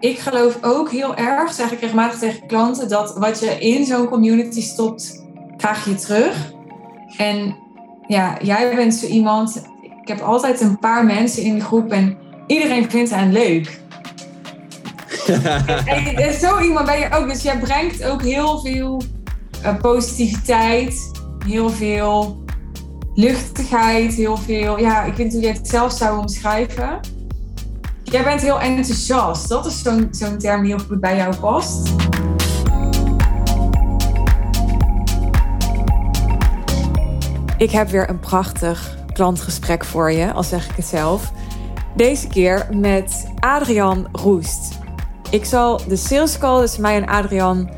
ik geloof ook heel erg, zeg ik regelmatig tegen klanten, dat wat je in zo'n community stopt, krijg je terug. En ja, jij bent zo iemand. Ik heb altijd een paar mensen in de groep en iedereen vindt hen leuk. en, en, zo iemand ben je ook. Dus jij brengt ook heel veel uh, positiviteit, heel veel luchtigheid, heel veel. Ja, ik weet niet hoe jij het zelf zou omschrijven. Jij bent heel enthousiast. Dat is zo'n term die heel goed bij jou past. Ik heb weer een prachtig klantgesprek voor je, al zeg ik het zelf. Deze keer met Adrian Roest. Ik zal de sales call tussen mij en Adrian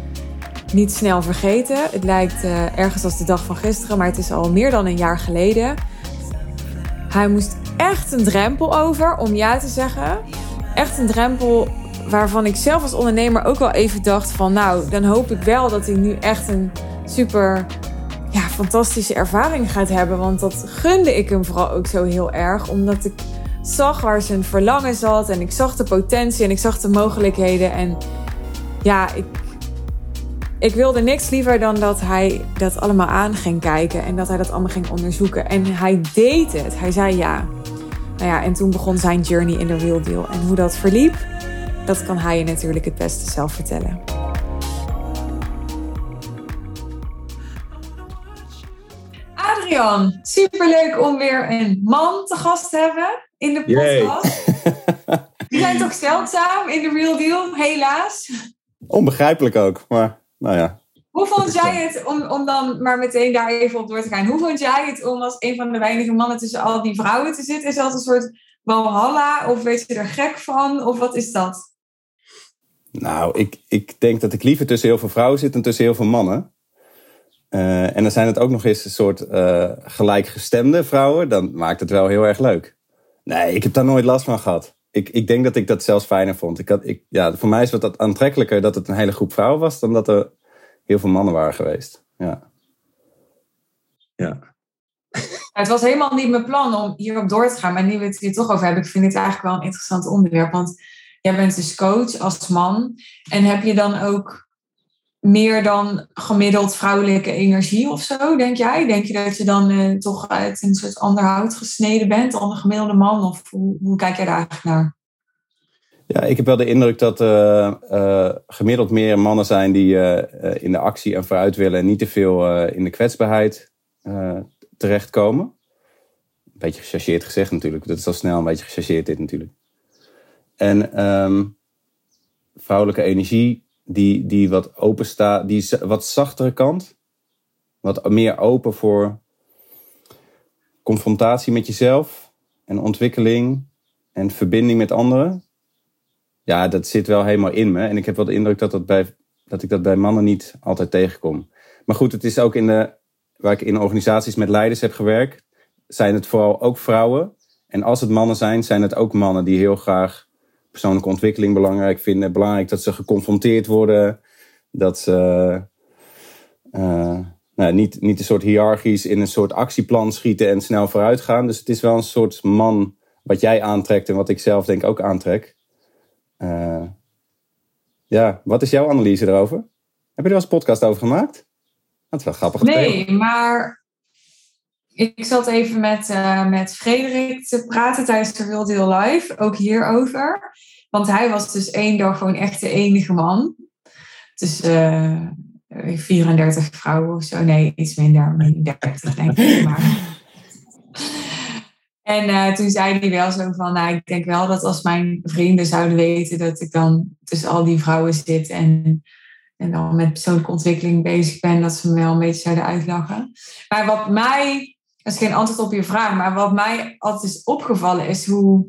niet snel vergeten. Het lijkt uh, ergens als de dag van gisteren, maar het is al meer dan een jaar geleden. Hij moest echt een drempel over om ja te zeggen. Echt een drempel waarvan ik zelf als ondernemer ook wel even dacht van... nou, dan hoop ik wel dat hij nu echt een super ja, fantastische ervaring gaat hebben. Want dat gunde ik hem vooral ook zo heel erg. Omdat ik zag waar zijn verlangen zat. En ik zag de potentie en ik zag de mogelijkheden. En ja, ik, ik wilde niks liever dan dat hij dat allemaal aan ging kijken. En dat hij dat allemaal ging onderzoeken. En hij deed het. Hij zei ja. Nou ja, en toen begon zijn journey in de real deal. En hoe dat verliep, dat kan hij je natuurlijk het beste zelf vertellen. Adrian, superleuk om weer een man te gast te hebben in de podcast. Die zijn toch zeldzaam in de real deal, helaas. Onbegrijpelijk ook, maar nou ja. Hoe vond jij het, om, om dan maar meteen daar even op door te gaan, hoe vond jij het om als een van de weinige mannen tussen al die vrouwen te zitten? Is dat een soort walhalla of weet je er gek van of wat is dat? Nou, ik, ik denk dat ik liever tussen heel veel vrouwen zit dan tussen heel veel mannen. Uh, en dan zijn het ook nog eens een soort uh, gelijkgestemde vrouwen. Dan maakt het wel heel erg leuk. Nee, ik heb daar nooit last van gehad. Ik, ik denk dat ik dat zelfs fijner vond. Ik had, ik, ja, voor mij is het aantrekkelijker dat het een hele groep vrouwen was... dan dat er heel veel mannen waren geweest. Ja. Ja. Het was helemaal niet mijn plan om hierop door te gaan. Maar nu we het hier toch over hebben, ik vind het eigenlijk wel een interessant onderwerp. Want jij bent dus coach als man. En heb je dan ook meer dan gemiddeld vrouwelijke energie of zo, denk jij? Denk je dat je dan uh, toch uit een soort ander hout gesneden bent dan een gemiddelde man? Of hoe, hoe kijk jij daar eigenlijk naar? Ja, ik heb wel de indruk dat uh, gemiddeld meer mannen zijn die in de actie en vooruit willen en niet te veel in de kwetsbaarheid terechtkomen. Een beetje gechargeerd gezegd natuurlijk. Dat is al snel een beetje gechargeerd dit natuurlijk. En um, vrouwelijke energie die, die wat open staat, die wat zachtere kant. Wat meer open voor confrontatie met jezelf en ontwikkeling en verbinding met anderen. Ja, dat zit wel helemaal in me. En ik heb wel de indruk dat, dat, bij, dat ik dat bij mannen niet altijd tegenkom. Maar goed, het is ook in de, waar ik in organisaties met leiders heb gewerkt, zijn het vooral ook vrouwen. En als het mannen zijn, zijn het ook mannen die heel graag persoonlijke ontwikkeling belangrijk vinden. Belangrijk dat ze geconfronteerd worden. Dat ze uh, nou, niet, niet een soort hiërarchisch in een soort actieplan schieten en snel vooruit gaan. Dus het is wel een soort man wat jij aantrekt en wat ik zelf denk ook aantrek. Uh, ja, wat is jouw analyse erover? Heb je er wel eens een podcast over gemaakt? Dat is wel grappig. Nee, maar ik zat even met, uh, met Frederik te praten tijdens de Real Deal Live, ook hierover. Want hij was dus één dag gewoon echt de enige man. Dus uh, 34 vrouwen of zo. Nee, iets minder. 30 denk ik. Maar. En uh, toen zei hij wel zo van, nou, ik denk wel dat als mijn vrienden zouden weten dat ik dan tussen al die vrouwen zit en, en dan met persoonlijke ontwikkeling bezig ben, dat ze me wel een beetje zouden uitlachen. Maar wat mij dat is geen antwoord op je vraag, maar wat mij altijd is opgevallen is hoe,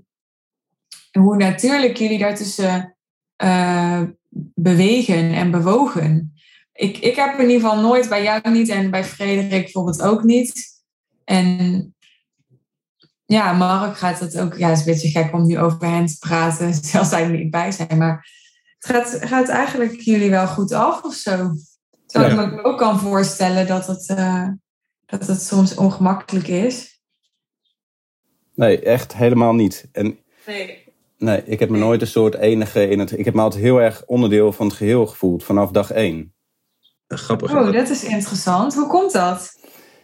hoe natuurlijk jullie daartussen uh, bewegen en bewogen. Ik, ik heb in ieder geval nooit bij jou niet en bij Frederik bijvoorbeeld ook niet. En ja, Mark gaat het ook. Ja, het is een beetje gek om nu over hen te praten, zelfs zij er niet bij zijn. Maar het gaat, gaat eigenlijk jullie wel goed af of zo. Terwijl ja. ik me ook kan voorstellen dat het. Uh, dat het soms ongemakkelijk is? Nee, echt helemaal niet. En nee. Nee, ik heb me nooit een soort enige in het. Ik heb me altijd heel erg onderdeel van het geheel gevoeld vanaf dag één. Grappig. Oh, dat is interessant. Hoe komt dat?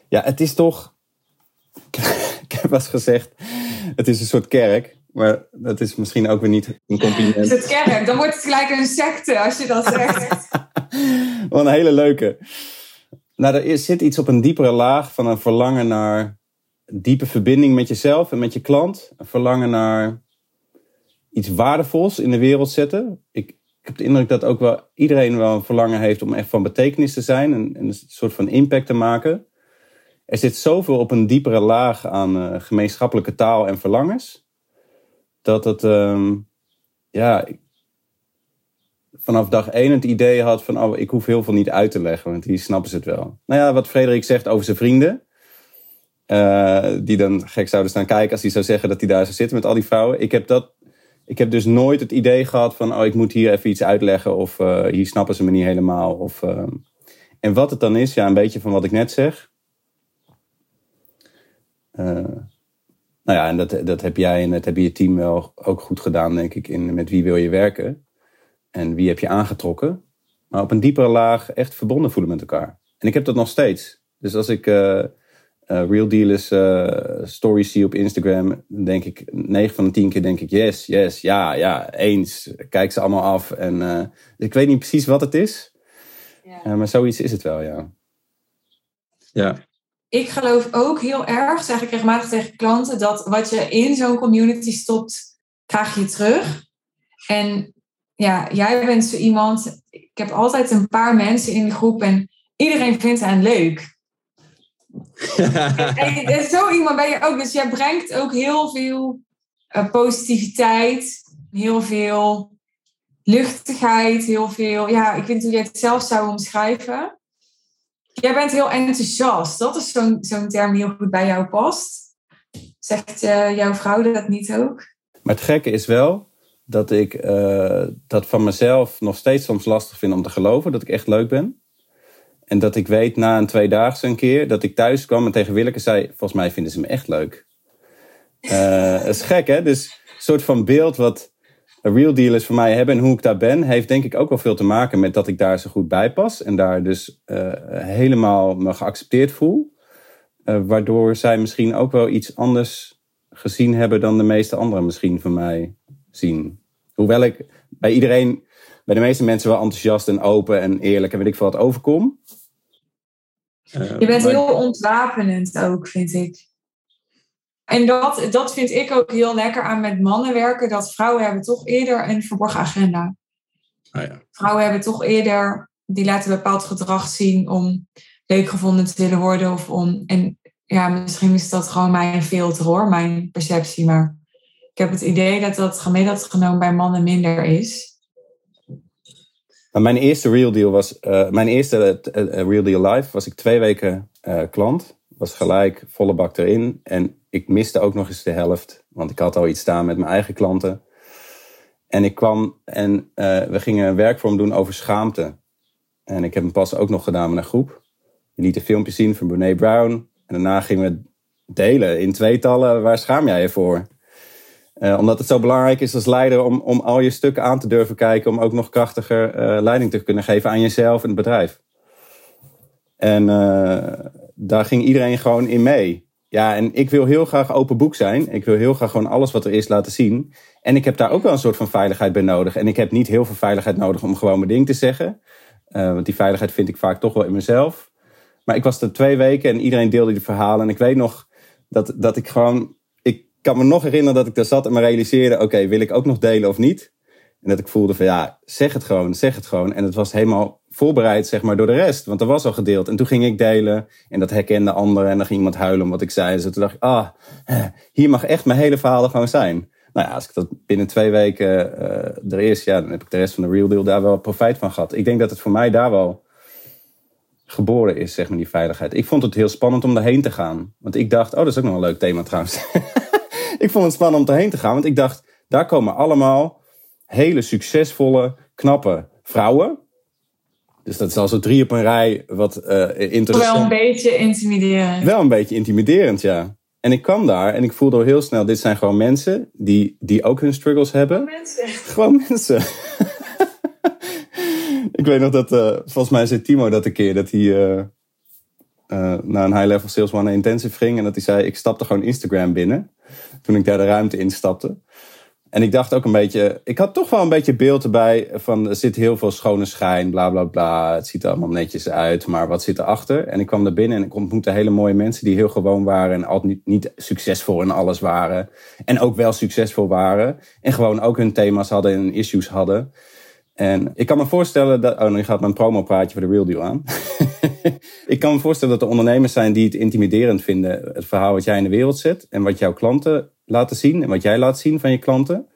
Ja, het is toch. ik heb wel eens gezegd, het is een soort kerk. Maar dat is misschien ook weer niet een compliment. Is het kerk? Dan wordt het gelijk een secte als je dat zegt. Wel een hele leuke. Nou, er zit iets op een diepere laag van een verlangen naar diepe verbinding met jezelf en met je klant. Een verlangen naar iets waardevols in de wereld zetten. Ik, ik heb de indruk dat ook wel iedereen wel een verlangen heeft om echt van betekenis te zijn en, en een soort van impact te maken. Er zit zoveel op een diepere laag aan eh, gemeenschappelijke taal en verlangens. Dat het, ehm, ja, vanaf dag één het idee had van, oh, ik hoef heel veel niet uit te leggen, want die snappen ze het wel. Nou ja, wat Frederik zegt over zijn vrienden, eh, die dan gek zouden staan kijken als hij zou zeggen dat hij daar zou zitten met al die vrouwen. Ik heb dat, ik heb dus nooit het idee gehad van, oh, ik moet hier even iets uitleggen of eh, hier snappen ze me niet helemaal. Of, eh, en wat het dan is, ja, een beetje van wat ik net zeg. Eh, nou ja, en dat, dat heb jij en dat heb je team wel ook goed gedaan, denk ik, in met wie wil je werken. En wie heb je aangetrokken? Maar op een diepere laag echt verbonden voelen met elkaar. En ik heb dat nog steeds. Dus als ik eh, eh, Real Dealers eh, stories zie op Instagram, dan denk ik 9 van de 10 keer denk ik yes, yes, ja, ja, eens. Kijk ze allemaal af. En dus ik weet niet precies wat het is. Eh, maar zoiets is het wel, ja. Ja. Ik geloof ook heel erg, zeg ik regelmatig tegen klanten, dat wat je in zo'n community stopt, krijg je terug. En ja, jij bent zo iemand. Ik heb altijd een paar mensen in de groep en iedereen vindt hen leuk. En, en zo iemand ben je ook. Dus jij brengt ook heel veel eh, positiviteit, heel veel luchtigheid, heel veel. Ja, ik weet niet hoe jij het zelf zou omschrijven. Jij bent heel enthousiast. Dat is zo'n term die heel goed bij jou past. Zegt eh, jouw vrouw dat niet ook? Maar het gekke is wel dat ik eh, dat van mezelf nog steeds soms lastig vind om te geloven dat ik echt leuk ben. En dat ik weet na een tweedaagse een keer dat ik thuis kwam en tegen Willeke zei: Volgens mij vinden ze me echt leuk. Eh, dat is gek, hè? Dus een soort van beeld wat real dealers voor mij hebben en hoe ik daar ben, heeft denk ik ook wel veel te maken met dat ik daar zo goed bij pas. En daar dus eh, helemaal me geaccepteerd voel. Eh, waardoor zij misschien ook wel iets anders gezien hebben dan de meeste anderen misschien van mij zien. Hoewel ik bij iedereen, bij de meeste mensen wel enthousiast en open en eerlijk en weet ik veel wat overkom. Eh, Je bent maar- heel ontwapenend ook, vind ik. En dat, dat vind ik ook heel lekker aan met mannen werken. Dat vrouwen hebben toch eerder een verborgen agenda. Ah, ja. Vrouwen hebben toch eerder, die laten bepaald gedrag zien om leuk gevonden te willen worden. Of om, en ja, misschien is dat gewoon mijn filter hoor, mijn perceptie. Maar ik heb het idee dat dat gemiddeld genomen bij mannen minder is. Maar mijn eerste real deal was, eh, mijn eerste eh, eh, real deal live was ik twee weken eh, klant. Was gelijk volle bak erin. En ik miste ook nog eens de helft. Want ik had al iets staan met mijn eigen klanten. En ik kwam en eh, we gingen een werkvorm doen over schaamte. En ik heb hem pas ook nog gedaan met een groep. Je liet een filmpje zien van Brene Brown. En daarna gingen we delen in tweetallen. Waar schaam jij je voor? Eh, omdat het zo belangrijk is als leider om, om al je stukken aan te durven kijken. Om ook nog krachtiger eh, leiding te kunnen geven aan jezelf en het bedrijf. En daar ging iedereen gewoon in mee. Ja, en ik wil heel graag open boek zijn. Ik wil heel graag gewoon alles wat er is laten zien. En ik heb daar ook wel een soort van veiligheid bij nodig. En ik heb niet heel veel veiligheid nodig om gewoon mijn ding te zeggen. Eh, want die veiligheid vind ik vaak toch wel in mezelf. Maar ik was er twee weken en iedereen deelde die verhalen. En ik weet nog dat, dat ik gewoon... Ik kan me nog herinneren dat ik daar zat en me realiseerde... Oké, wil ik ook nog delen of niet? En dat ik voelde van ja, zeg het gewoon, zeg het gewoon. En het was helemaal voorbereid zeg maar door de rest. Want er was al gedeeld. En toen ging ik delen. En dat herkende anderen. En dan ging iemand huilen om wat ik zei. Dus toen dacht ik, ah, hier mag echt mijn hele verhaal er gewoon zijn. Nou ja, als ik dat binnen twee weken uh, er is, ja, dan heb ik de rest van de real deal daar wel profijt van gehad. Ik denk dat het voor mij daar wel geboren is, zeg maar, die veiligheid. Ik vond het heel spannend om daarheen te gaan. Want ik dacht, oh, dat is ook nog een leuk thema trouwens. ik vond het spannend om daarheen te gaan. Want ik dacht, daar komen allemaal hele succesvolle, knappe vrouwen. Dus dat is al zo drie op een rij wat uh, interessant. Wel een beetje intimiderend. Wel een beetje intimiderend, ja. En ik kwam daar en ik voelde al heel snel, dit zijn gewoon mensen die, die ook hun struggles hebben. Mensen. Gewoon mensen. ik weet nog dat, eh, volgens mij zei Timo dat een keer, dat hij eh, naar een high-level sales one intensive ging. En dat hij zei, ik stapte gewoon Instagram binnen. Toen ik daar de ruimte instapte. En ik dacht ook een beetje, ik had toch wel een beetje beeld erbij van er zit heel veel schone schijn, bla bla bla. Het ziet er allemaal netjes uit, maar wat zit erachter? En ik kwam er binnen en ik ontmoette hele mooie mensen die heel gewoon waren en altijd niet, succesvol in alles waren. En ook wel succesvol waren. En gewoon ook hun thema's hadden en issues hadden. En ik kan me voorstellen dat. Oh, nu gaat mijn promo-praatje voor de Real Deal aan. ik kan me voorstellen dat er ondernemers zijn die het intimiderend vinden. Het verhaal wat jij in de wereld zet. En wat jouw klanten laten zien. En wat jij laat zien van je klanten.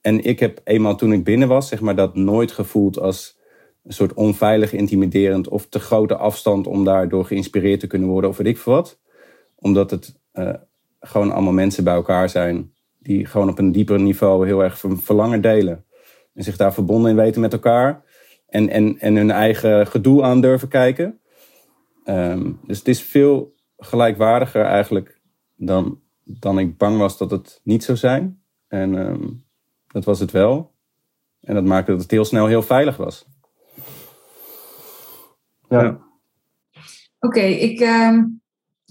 En ik heb eenmaal toen ik binnen was, zeg maar, dat nooit gevoeld als een soort onveilig, intimiderend. of te grote afstand om daardoor geïnspireerd te kunnen worden. of weet ik veel wat. Omdat het uh, gewoon allemaal mensen bij elkaar zijn. die gewoon op een dieper niveau heel erg verlangen delen. En zich daar verbonden in weten met elkaar. En, en, en hun eigen gedoe aan durven kijken. Um, dus het is veel gelijkwaardiger eigenlijk dan, dan ik bang was dat het niet zou zijn. En um, dat was het wel. En dat maakte dat het heel snel heel veilig was. Ja. ja. Oké, okay, ik uh,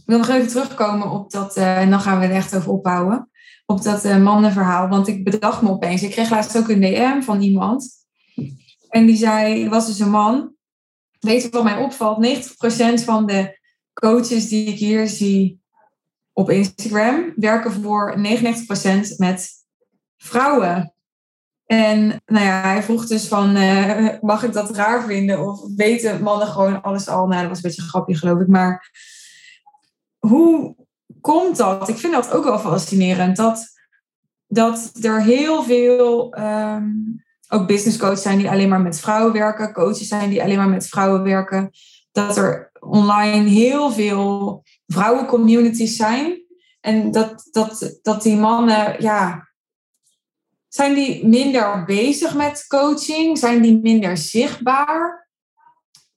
wil nog even terugkomen op dat, uh, en dan gaan we er echt over opbouwen op dat uh, mannenverhaal. Want ik bedacht me opeens. Ik kreeg laatst ook een DM van iemand. En die zei, was dus een man. Weet je wat mij opvalt? 90% van de coaches die ik hier zie op Instagram... werken voor 99% met vrouwen. En nou ja, hij vroeg dus van, uh, mag ik dat raar vinden? Of weten mannen gewoon alles al? Nou, dat was een beetje een grapje geloof ik. Maar hoe komt dat? Ik vind dat ook wel fascinerend. Dat, dat er heel veel um, ook business coaches zijn die alleen maar met vrouwen werken, coaches zijn die alleen maar met vrouwen werken. Dat er online heel veel vrouwencommunities zijn. En dat, dat, dat die mannen, ja, zijn die minder bezig met coaching? Zijn die minder zichtbaar?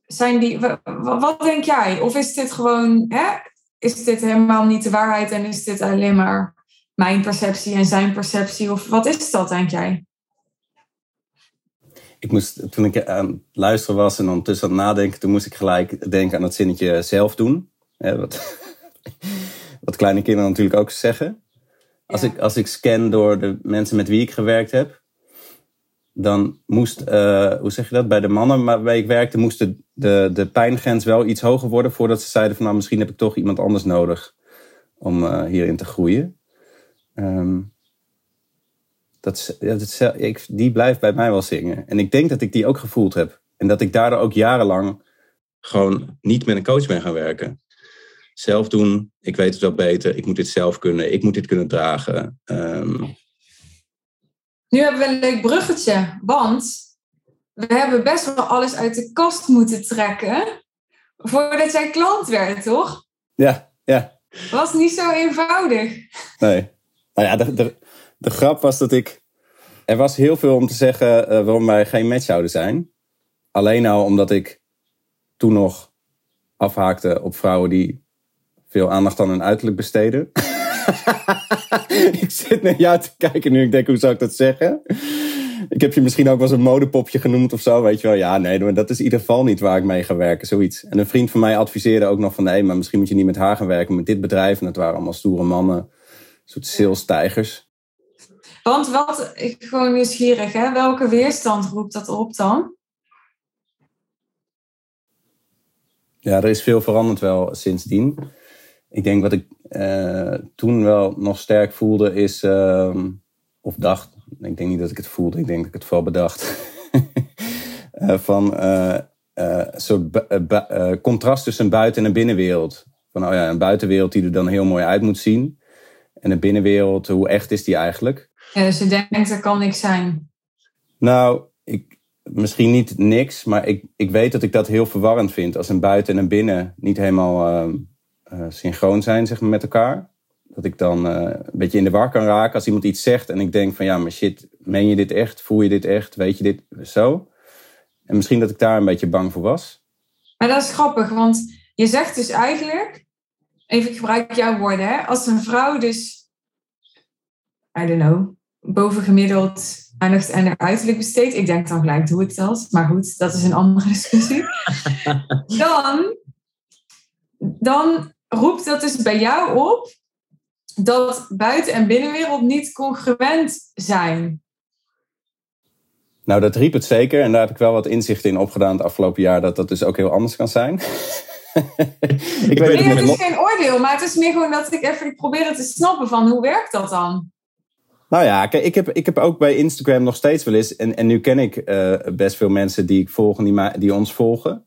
Zijn die, wat denk jij? Of is dit gewoon, hè, is dit helemaal niet de waarheid en is dit alleen maar mijn perceptie en zijn perceptie? Of wat is dat, denk jij? Ik moest, toen ik aan het luisteren was en ondertussen aan het nadenken, toen moest ik gelijk denken aan het zinnetje zelf doen. Wat, wat kleine kinderen natuurlijk ook zeggen. Als, ik, als ik scan door de mensen met wie ik gewerkt heb, dan moest, uh, hoe zeg je dat, bij de mannen waarmee ik werkte, moest de, de, de pijngrens wel iets hoger worden voordat ze zeiden van nou misschien heb ik toch iemand anders nodig om uh, hierin te groeien. Um, dat, dat, ik, die blijft bij mij wel zingen. En ik denk dat ik die ook gevoeld heb. En dat ik daardoor ook jarenlang gewoon niet met een coach ben gaan werken. Zelf doen, ik weet het wel beter, ik moet dit zelf kunnen, ik moet dit kunnen dragen. Um, nu hebben we een leuk bruggetje, want we hebben best wel alles uit de kast moeten trekken voordat jij klant werd, toch? Ja, ja. Was niet zo eenvoudig. Nee. Nou ja, de, de, de grap was dat ik. Er was heel veel om te zeggen uh, waarom wij geen match zouden zijn. Alleen al omdat ik toen nog afhaakte op vrouwen die veel aandacht aan hun uiterlijk besteden. ik zit naar jou te kijken nu. Ik denk, hoe zou ik dat zeggen? Ik heb je misschien ook wel eens een modepopje genoemd of zo. Weet je wel, ja, nee, maar dat is in ieder geval niet waar ik mee ga werken. Zoiets. En een vriend van mij adviseerde ook nog van, nee, maar misschien moet je niet met haar gaan werken, met dit bedrijf. En dat waren allemaal stoere mannen, een soort sales-tijgers. Want wat, ik gewoon nieuwsgierig, hè? welke weerstand roept dat op dan? Ja, er is veel veranderd wel sindsdien. Ik denk wat ik uh, toen wel nog sterk voelde is, uh, of dacht, ik denk niet dat ik het voelde, ik denk dat ik het vooral bedacht, uh, van een soort contrast tussen een buiten- en een binnenwereld. Van oh ja, een buitenwereld die er dan heel mooi uit moet zien. En een binnenwereld, hoe echt is die eigenlijk? Ja, dus je denkt, er kan niks zijn. Nou, ik, misschien niet niks, maar ik, ik weet dat ik dat heel verwarrend vind. Als een buiten en een binnen niet helemaal ehm, uh, synchroon zijn zeg maar, met elkaar. Dat ik dan uh, een beetje in de war kan raken als iemand iets zegt en ik denk van ja, maar shit, meen je dit echt? Voel je dit echt? Weet je dit zo? En misschien dat ik daar een beetje bang voor was. Maar dat is grappig, want je zegt dus eigenlijk even ik gebruik jouw woorden, hè? als een vrouw dus, I don't know, bovengemiddeld aandacht aan haar uiterlijk besteedt, ik denk dan gelijk, doe ik dat? Maar goed, dat is een andere discussie. dan, dan roept dat dus bij jou op dat buiten- en binnenwereld niet congruent zijn. Nou, dat riep het zeker. En daar heb ik wel wat inzichten in opgedaan het afgelopen jaar. Dat dat dus ook heel anders kan zijn. ik weet Nee, het het met is geen oordeel, maar het is meer gewoon dat ik even probeer het te snappen van hoe werkt dat dan? Nou ja, kijk, ik heb, ik heb ook bij Instagram nog steeds wel eens... En, en nu ken ik eh, best veel mensen die ik volg en die, ma- die ons volgen.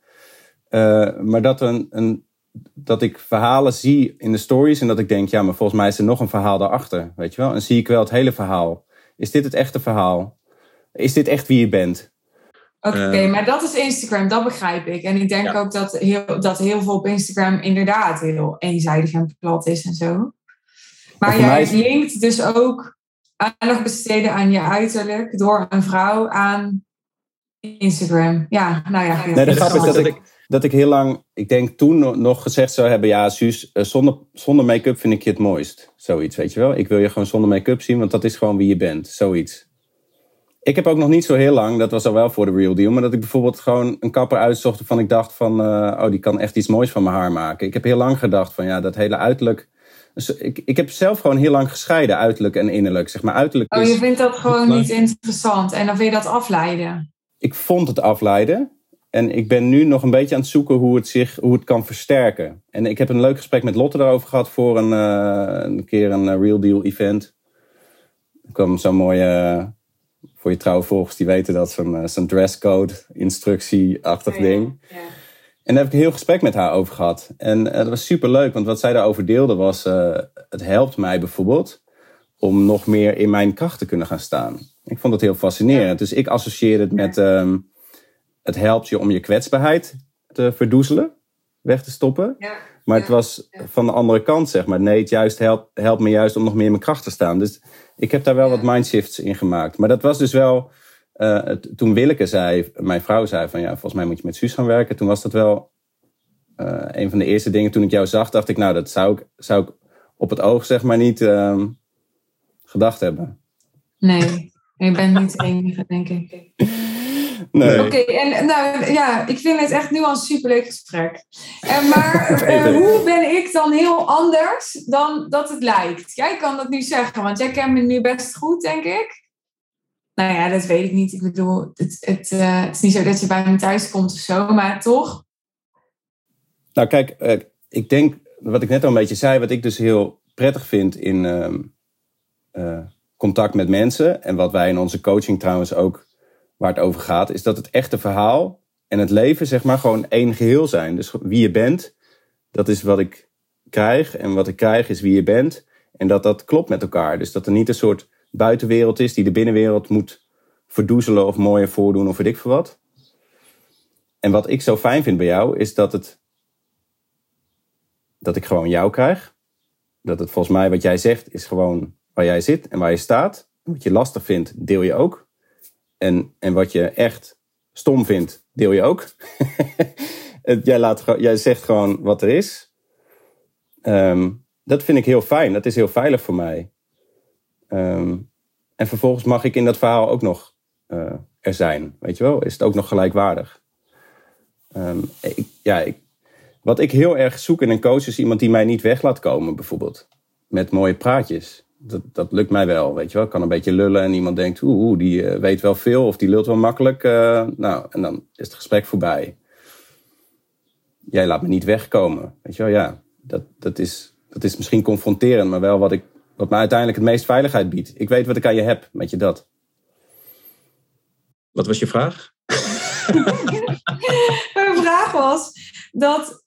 Eh, maar dat, een, een, dat ik verhalen zie in de stories... en dat ik denk, ja, maar volgens mij is er nog een verhaal daarachter. Weet je wel? En zie ik wel het hele verhaal. Is dit het echte verhaal? Is dit echt wie je bent? Oké, Eh. maar dat is Instagram, dat begrijp ik. En ik denk Ja. ook dat heel, dat heel veel op Instagram inderdaad heel eenzijdig en plat is en zo. Maar jij is- linkt dus ook aandacht besteden aan je uiterlijk door een vrouw aan Instagram. Ja, nou ja. Nee, de dat grap is dat ik, dat ik heel lang, ik denk toen no- nog gezegd zou hebben: ja, Suus, eh, zonder, zonder make-up vind ik je het mooist. Zoiets, weet je wel. Ik wil je gewoon zonder make-up zien, want dat is gewoon wie je bent. Zoiets. Ik heb ook nog niet zo heel lang, dat was al wel voor de real deal, maar dat ik bijvoorbeeld gewoon een kapper uitzocht waarvan ik dacht van, eh, oh, die kan echt iets moois van mijn haar maken. Ik heb heel lang gedacht van, ja, dat hele uiterlijk. Dus ik, ik heb zelf gewoon heel lang gescheiden, uiterlijk en innerlijk. Zeg maar, uiterlijk Oh, is, je vindt dat gewoon niet interessant en dan wil je dat afleiden. ik vond het afleiden. En ik ben nu nog een beetje aan het zoeken hoe het, zich, hoe het kan versterken. En ik heb een leuk gesprek met Lotte daarover gehad voor een, eh, een keer een eh, Real Deal event. Er kwam zo'n mooie, eh, voor je trouwe volgers die weten dat, zo'n eh, zo'n dresscode, instructie-achtig ding. En daar heb ik een heel gesprek met haar over gehad. En dat was super leuk, want wat zij daarover deelde was: het helpt mij bijvoorbeeld om nog meer in mijn kracht te kunnen gaan staan. Ik vond het heel fascinerend. Dus ik associeer het met: ehm, het helpt je om je kwetsbaarheid te verdoezelen, weg te stoppen. Ja. Maar het was van de andere kant, zeg maar. Nee, het juist helpt, helpt me juist om nog meer in mijn kracht te staan. Dus ik heb daar wel wat mindshifts in gemaakt. Maar dat was dus wel. eh, het- toen Willeke zei, mijn vrouw zei van ja, volgens mij moet je met Suus gaan werken. Toen was dat wel eh, een van de eerste dingen. Toen ik jou zag, dacht ik, nou, dat zou ik, zou ik op het oog zeg maar niet ehm, gedacht hebben. Nee, je bent niet de enige, denk ik. Nee. Oké, en nou ja, ik vind het echt nu al een superleuk gesprek. En maar eh, hoe ben ik dan heel anders dan dat het lijkt? Jij kan dat nu zeggen, want jij kent me nu best goed, denk ik. Nou ja, dat weet ik niet. Ik bedoel, het, het, eh, het is niet zo dat je bij me thuis komt of zo, maar toch? Nou, kijk, eh, ik denk, wat ik net al een beetje zei, wat ik dus heel prettig vind in ehm, eh, contact met mensen, en wat wij in onze coaching trouwens ook, waar het over gaat, is dat het echte verhaal en het leven, zeg maar, gewoon één geheel zijn. Dus wie je bent, dat is wat ik krijg, en wat ik krijg is wie je bent, en dat dat klopt met elkaar. Dus dat er niet een soort buitenwereld is die de binnenwereld moet verdoezelen of mooier voordoen of weet ik veel wat. En wat ik zo fijn vind bij jou, is dat het dat ik gewoon jou krijg. Dat het volgens mij wat jij zegt is gewoon waar jij zit en waar je staat. Wat je lastig vindt, deel je ook. En, en wat je echt stom vindt, deel je ook. Jij, laat, jij zegt gewoon wat er is. Ehm, dat vind ik heel fijn. Dat is heel veilig voor mij. Ehm, en vervolgens mag ik in dat verhaal ook nog eh, er zijn. Weet je wel? Is het ook nog gelijkwaardig? Ehm, ik, ja, ik, wat ik heel erg zoek in een coach is iemand die mij niet weg laat komen, bijvoorbeeld. Met mooie praatjes. Dat, dat lukt mij wel, weet je wel. Ik kan een beetje lullen en iemand denkt, oeh, die eh, weet wel veel of die lult wel makkelijk. eh, nou, en dan is het gesprek voorbij. Jij laat me niet wegkomen, weet je wel. Ja, dat, dat, is, dat is misschien confronterend, maar wel wat, ik, wat mij uiteindelijk het meest veiligheid biedt. Ik weet wat ik aan je heb, met je dat. Wat was je vraag? Mijn vraag was dat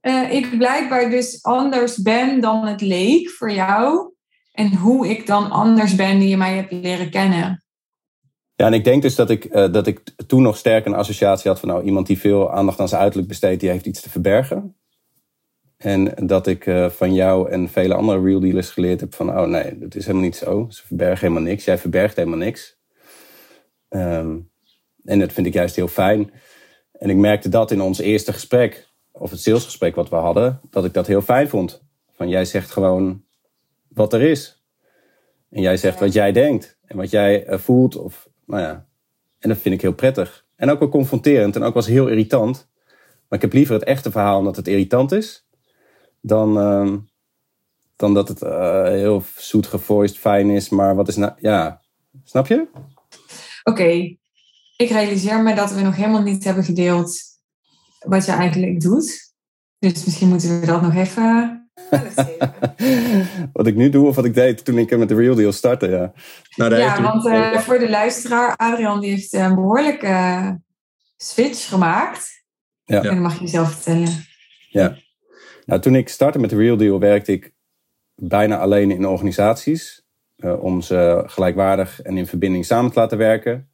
eh, ik blijkbaar dus anders ben dan het leek voor jou. En hoe ik dan anders ben die je mij hebt leren kennen. Ja, en ik denk dus dat ik, eh, dat ik toen nog sterk een associatie had van nou, iemand die veel aandacht aan zijn uiterlijk besteedt, die heeft iets te verbergen. En dat ik eh, van jou en vele andere real dealers geleerd heb van oh nee, dat is helemaal niet zo. Ze verbergen helemaal niks. Jij verbergt helemaal niks. Ehm, en dat vind ik juist heel fijn. En ik merkte dat in ons eerste gesprek. of het salesgesprek wat we hadden, dat ik dat heel fijn vond. Van jij zegt gewoon wat er is. En jij zegt wat jij denkt en wat jij eh, voelt. Of, nou ja. En dat vind ik heel prettig. En ook wel confronterend en ook was heel irritant. Maar ik heb liever het echte verhaal omdat het irritant is, dan, ehm, dan dat het uh, heel zoet gevoiced, fijn is. Maar wat is nou, ja, snap je? Oké, ik realiseer me dat we nog helemaal niet hebben gedeeld wat je eigenlijk doet. Dus misschien moeten we dat nog even. wat ik nu doe of wat ik deed toen ik met de Real Deal startte, ja. Nou, ja, want uh, voor de luisteraar, Adrian die heeft een behoorlijke switch gemaakt. Ja. En dan mag je jezelf vertellen. Ja. Nou, toen ik startte met de Real Deal werkte ik bijna alleen in organisaties. Uh, om ze gelijkwaardig en in verbinding samen te laten werken.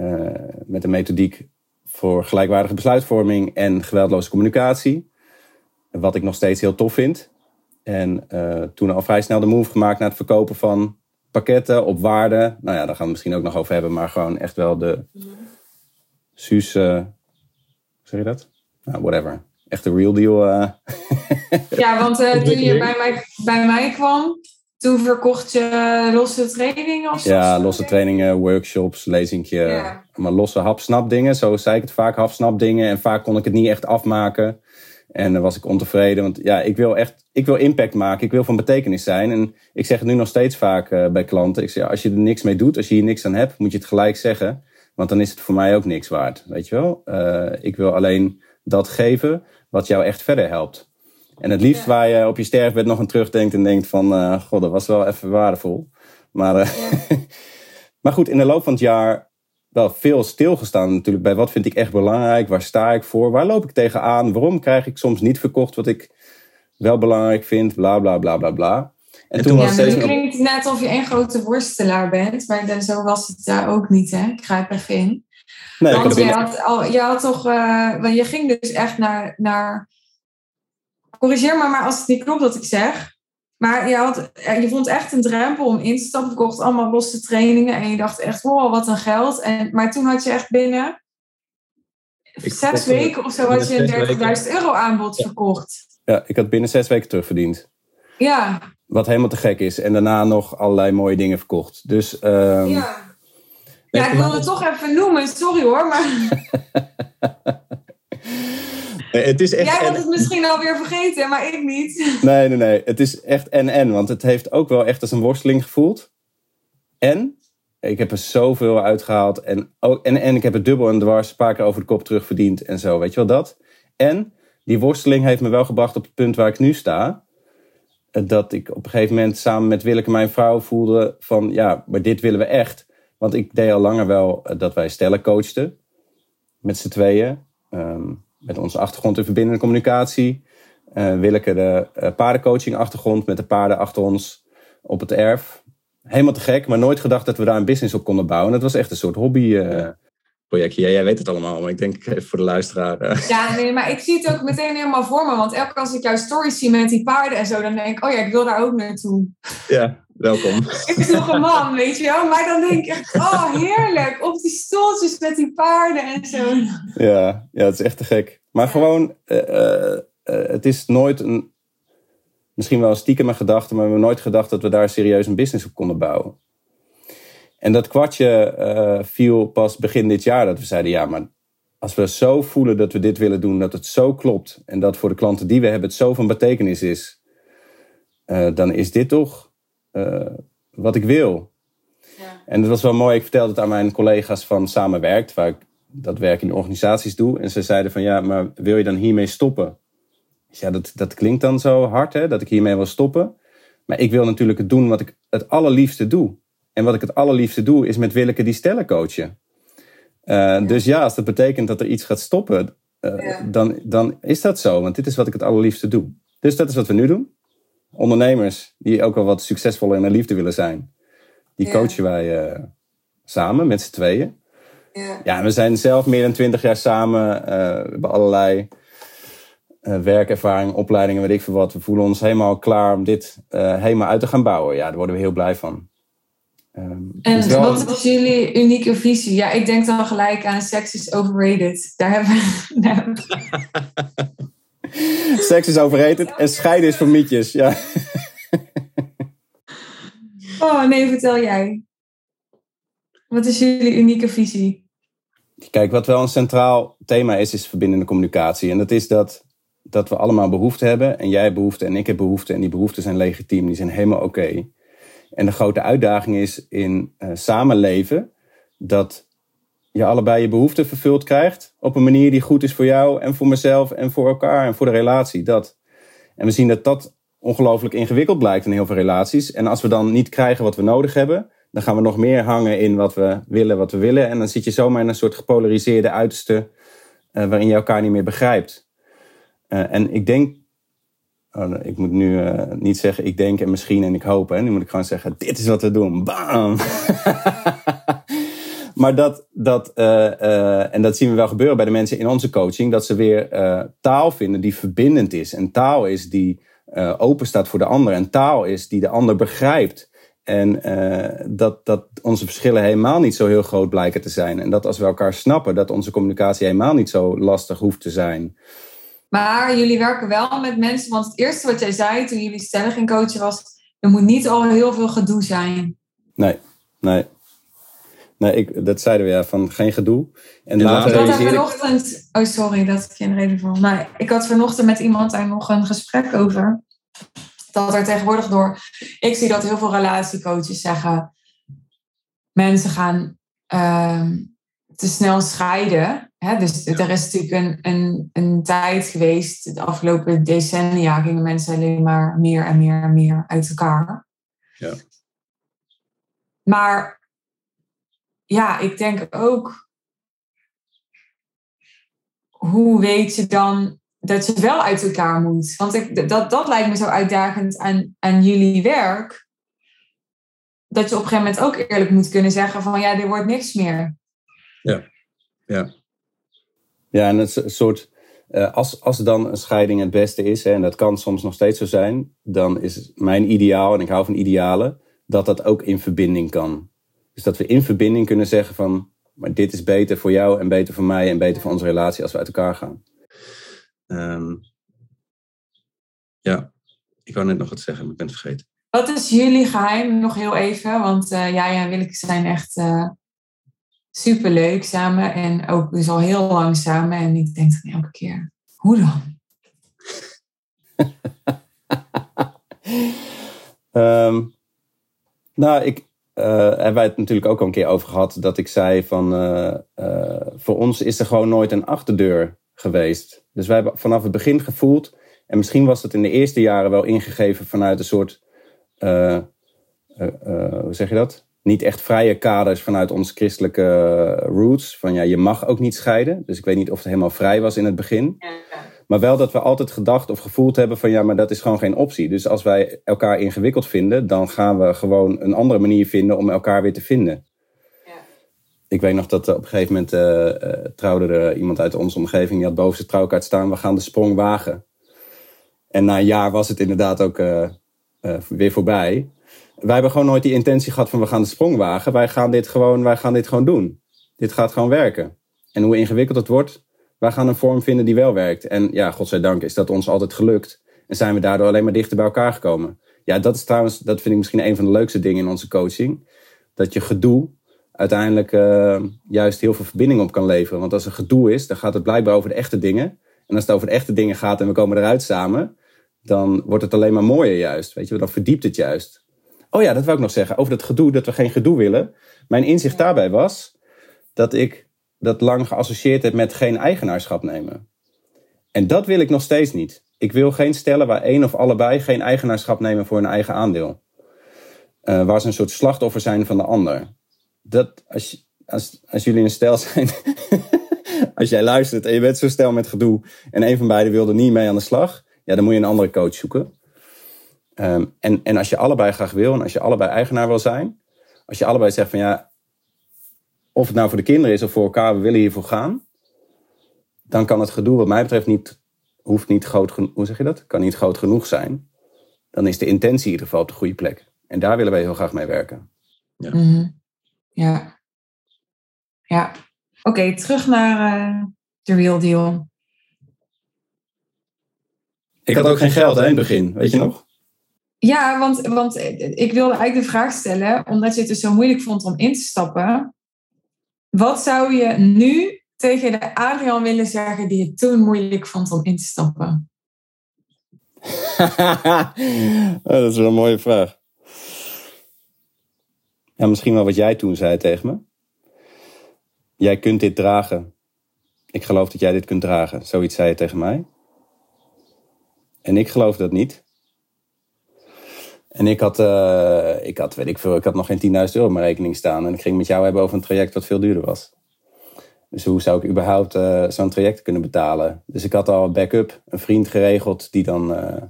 Uh, met een methodiek voor gelijkwaardige besluitvorming en geweldloze communicatie. Wat ik nog steeds heel tof vind. En uh, toen al vrij snel de move gemaakt naar het verkopen van pakketten op waarde. Nou ja, daar gaan we het misschien ook nog over hebben. Maar gewoon echt wel de Suus... hoe zeg je dat? Nou, whatever. Echt de real deal. ja, want toen je bij mij, bij mij kwam, toen verkocht je losse trainingen? Of ja, losse trainingen, workshops, lezingje. Ja. Maar losse hapsnap dingen, zo zei ik het vaak, hapsnap dingen. En vaak kon ik het niet echt afmaken. En dan was ik ontevreden, want ja, ik wil echt, ik wil impact maken, ik wil van betekenis zijn. En ik zeg het nu nog steeds vaak uh, bij klanten. Ik zeg, als je er niks mee doet, als je hier niks aan hebt, moet je het gelijk zeggen. Want dan is het voor mij ook niks waard, weet je wel. Uh, ik wil alleen dat geven wat jou echt verder helpt. En het liefst waar je op je sterfbed nog aan terugdenkt en denkt van... Uh, god, dat was wel even waardevol. Maar, maar goed, in de loop van het jaar wel veel stilgestaan natuurlijk bij wat vind ik echt belangrijk, waar sta ik voor, waar loop ik tegenaan, waarom krijg ik soms niet verkocht wat ik wel belangrijk vind, bla bla bla bla bla. En, toen ja, was het klinkt net alsof je een grote worstelaar bent, maar zo was het daar ook niet, hè? Ik grijp even in. Nee, Want je had, al, je had toch, uh, je ging dus echt naar, naar corrigeer me maar als het niet klopt wat ik zeg. Maar je, had, je vond echt een drempel om in te stappen. Je kocht allemaal losse trainingen. En je dacht echt, wow, wat een geld. En, maar toen had je echt binnen zes weken of zo had je een 30.000 euro aanbod verkocht. Ja, ik had binnen zes weken terugverdiend. Ja. Wat helemaal te gek is. En daarna nog allerlei mooie dingen verkocht. Dus... Um... Ja. Ja, ik wilde het toch even noemen. Sorry hoor, maar... Het is echt Jij had het misschien alweer vergeten, maar ik niet. Nee, nee, nee. Het is echt en-en. Want het heeft ook wel echt als een worsteling gevoeld. En ik heb er zoveel uitgehaald. En, ook, en, en ik heb het dubbel en dwars een paar keer over de kop terugverdiend en zo. Weet je wel dat? En die worsteling heeft me wel gebracht op het punt waar ik nu sta. Dat ik op een gegeven moment samen met Willeke, mijn vrouw, voelde van... Ja, maar dit willen we echt. Want ik deed al langer wel dat wij stellen coachten. Met z'n tweeën. Um, met onze achtergrond in verbindende communicatie. Uh, Willeke de uh, paardencoaching achtergrond met de paarden achter ons op het erf. Helemaal te gek, maar nooit gedacht dat we daar een business op konden bouwen. Dat was echt een soort hobby. Uh, projectje. Ja, jij weet het allemaal, maar ik denk even voor de luisteraar. Ja, nee, maar ik zie het ook meteen helemaal voor me. Want elke keer als ik jouw stories zie met die paarden en zo, dan denk ik, oh ja, ik wil daar ook naartoe. Ja, welkom. Ik ben nog een man, weet je wel. Maar dan denk ik oh heerlijk, op die stoeltjes met die paarden en zo. Ja, ja het is echt te gek. Maar gewoon, uh, uh, het is nooit een, misschien wel een stiekem gedachte, maar we hebben nooit gedacht dat we daar serieus een business op konden bouwen. En dat kwartje uh, viel pas begin dit jaar dat we zeiden, ja, maar als we zo voelen dat we dit willen doen, dat het zo klopt en dat voor de klanten die we hebben het zo van betekenis is, dan is dit toch uh, wat ik wil. Ja. En dat was wel mooi. Ik vertelde het aan mijn collega's van Samenwerkt, waar ik dat werk in organisaties doe. En ze zeiden van ja, maar wil je dan hiermee stoppen? Ja, dat, dat klinkt dan zo hard, hè, dat ik hiermee wil stoppen. Maar ik wil natuurlijk het doen wat ik het allerliefste doe. En wat ik het allerliefste doe, is met Willeke die stellen coachen. Uh, ja. Dus ja, als dat betekent dat er iets gaat stoppen, uh, ja. dan, dan is dat zo. Want dit is wat ik het allerliefste doe. Dus dat is wat we nu doen ondernemers die ook wel wat succesvoller in de liefde willen zijn. Die ja. coachen wij uh, samen met z'n tweeën. Ja. ja, we zijn zelf meer dan twintig jaar samen. Uh, we hebben allerlei uh, werkervaring, opleidingen, weet ik veel wat. We voelen ons helemaal klaar om dit helemaal uit te gaan bouwen. Ja, daar worden we heel blij van. Um, en wel... wat is jullie unieke visie? Ja, ik denk dan gelijk aan Sex is overrated. Daar hebben we... Seks is overrated en scheiden is voor mietjes. Ja. Oh nee, vertel jij. Wat is jullie unieke visie? Kijk, wat wel een centraal thema is, is verbindende communicatie. En dat is dat, dat we allemaal behoefte hebben. En jij hebt behoefte en ik heb behoefte. En die behoeften zijn legitiem, die zijn helemaal oké. En de grote uitdaging is in uh, samenleven dat je allebei je behoeften vervuld krijgt. Op een manier die goed is voor jou en voor mezelf en voor elkaar en voor de relatie. Dat. En we zien dat dat ongelooflijk ingewikkeld blijkt in heel veel relaties. En als we dan niet krijgen wat we nodig hebben, dan gaan we nog meer hangen in wat we willen, wat we willen. En dan zit je zomaar in een soort gepolariseerde uiterste uh, waarin je elkaar niet meer begrijpt. Uh, en ik denk, oh, ik moet nu uh, niet zeggen ik denk en misschien en ik hoop. Hè. Nu moet ik gewoon zeggen, dit is wat we doen. Bam! maar dat, dat en dat zien we wel gebeuren bij de mensen in onze coaching, dat ze weer taal vinden die verbindend is. En taal is die open staat voor de ander. En taal is die de ander begrijpt. En dat, dat onze verschillen helemaal niet zo heel groot blijken te zijn. En dat als we elkaar snappen, dat onze communicatie helemaal niet zo lastig hoeft te zijn. Maar jullie werken wel met mensen, want het eerste wat jij zei toen jullie stellig in coachen was, er moet niet al heel veel gedoe zijn. Nee, nee. Nee, ik, dat zeiden we ja, van geen gedoe. En, later ik had vanochtend, oh sorry dat ik je een reden van. Maar ik had vanochtend met iemand daar nog een gesprek over dat er tegenwoordig door. Ik zie dat heel veel relatiecoaches zeggen. Mensen gaan uh, te snel scheiden. Hè? Dus er is natuurlijk een, een, een tijd geweest. De afgelopen decennia gingen mensen alleen maar meer en meer en meer uit elkaar. Ja. Maar ja, ik denk ook. Hoe weet je dan dat je wel uit elkaar moet. Want ik, dat, dat lijkt me zo uitdagend aan, aan jullie werk. Dat je op een gegeven moment ook eerlijk moet kunnen zeggen van ja, er wordt niks meer. Ja, ja. Ja, en het soort, uh, als, als dan een scheiding het beste is, hè, en dat kan soms nog steeds zo zijn, dan is mijn ideaal, en ik hou van idealen, dat dat ook in verbinding kan. Dus dat we in verbinding kunnen zeggen van, maar dit is beter voor jou en beter voor mij en beter voor onze relatie als we uit elkaar gaan. Um, ja, ik wou net nog wat zeggen, maar ik ben het vergeten. Wat is jullie geheim nog heel even? Want uh, jij en Willeke zijn echt uh, superleuk samen. En ook dus al heel lang samen. En ik denk dan elke keer, hoe dan? um, nou, ik, hebben wij het natuurlijk ook al een keer over gehad. Dat ik zei van, voor ons is er gewoon nooit een achterdeur geweest. Dus wij hebben vanaf het begin gevoeld, en misschien was het in de eerste jaren wel ingegeven vanuit een soort, hoe zeg je dat? Niet echt vrije kaders vanuit onze christelijke roots. Van ja, je mag ook niet scheiden. Dus ik weet niet of het helemaal vrij was in het begin. Maar wel dat we altijd gedacht of gevoeld hebben van ja, maar dat is gewoon geen optie. Dus als wij elkaar ingewikkeld vinden, dan gaan we gewoon een andere manier vinden om elkaar weer te vinden ik weet nog dat op een gegeven moment uh, trouwde er iemand uit onze omgeving. Die had boven zijn trouwkaart staan. We gaan de sprong wagen. En na een jaar was het inderdaad ook uh, weer voorbij. Wij hebben gewoon nooit die intentie gehad van we gaan de sprong wagen. Wij gaan dit gewoon, wij gaan dit gewoon doen. Dit gaat gewoon werken. En hoe ingewikkeld het wordt, wij gaan een vorm vinden die wel werkt. En ja, godzijdank is dat ons altijd gelukt. En zijn we daardoor alleen maar dichter bij elkaar gekomen. Ja, dat is trouwens, dat vind ik misschien een van de leukste dingen in onze coaching. Dat je gedoe uiteindelijk uh, juist heel veel verbinding op kan leveren. Want als er gedoe is, dan gaat het blijkbaar over de echte dingen. En als het over de echte dingen gaat en we komen eruit samen, dan wordt het alleen maar mooier juist. Weet je, dan verdiept het juist. Oh ja, dat wil ik nog zeggen. Over dat gedoe, dat we geen gedoe willen. Mijn inzicht daarbij was dat ik dat lang geassocieerd heb met geen eigenaarschap nemen. En dat wil ik nog steeds niet. Ik wil geen stellen waar één of allebei geen eigenaarschap nemen voor hun eigen aandeel. Uh, waar ze een soort slachtoffer zijn van de ander dat als, als, als jullie een stel zijn, als jij luistert en je bent zo stel met gedoe en een van beiden wilde niet mee aan de slag, ja, dan moet je een andere coach zoeken. Um, en, en als je allebei graag wil en als je allebei eigenaar wil zijn, als je allebei zegt van ja, of het nou voor de kinderen is of voor elkaar, we willen hiervoor gaan, dan kan het gedoe wat mij betreft niet, hoeft niet groot genoeg, hoe zeg je dat? Kan niet groot genoeg zijn. Dan is de intentie in ieder geval op de goede plek. En daar willen wij heel graag mee werken. Ja. Mm -hmm. Ja. Ja. Oké, terug naar uh, de real deal. Ik had ook geen geld hè, in het begin, weet je nog? Ja, want, want ik wilde eigenlijk de vraag stellen, omdat je het dus zo moeilijk vond om in te stappen. Wat zou je nu tegen de Adrian willen zeggen die het toen moeilijk vond om in te stappen? Oh, dat is wel een mooie vraag. Ja, misschien wel wat jij toen zei tegen me. Jij kunt dit dragen. Ik geloof dat jij dit kunt dragen. Zoiets zei je tegen mij. En ik geloof dat niet. En ik had, uh, ik had, weet ik veel, ik had nog geen 10.000 euro op mijn rekening staan. En ik ging met jou hebben over een traject wat veel duurder was. Dus hoe zou ik überhaupt uh, zo'n traject kunnen betalen? Dus ik had al een backup, een vriend geregeld die dan uh,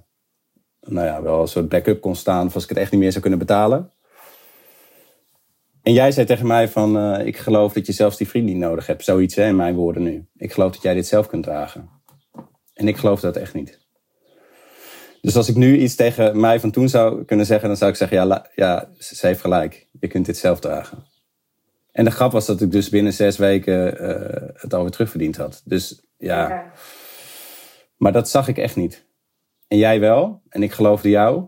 nou ja, wel een soort backup kon staan als ik het echt niet meer zou kunnen betalen. En jij zei tegen mij van, ik geloof dat je zelfs die vriend niet nodig hebt. Zoiets hè, in mijn woorden nu. Ik geloof dat jij dit zelf kunt dragen. En ik geloof dat echt niet. Dus als ik nu iets tegen mij van toen zou kunnen zeggen, dan zou ik zeggen, ja, ja ze heeft gelijk. Je kunt dit zelf dragen. En de grap was dat ik dus binnen zes weken uh, het alweer terugverdiend had. Dus ja. ja. Maar dat zag ik echt niet. En jij wel. En ik geloofde jou.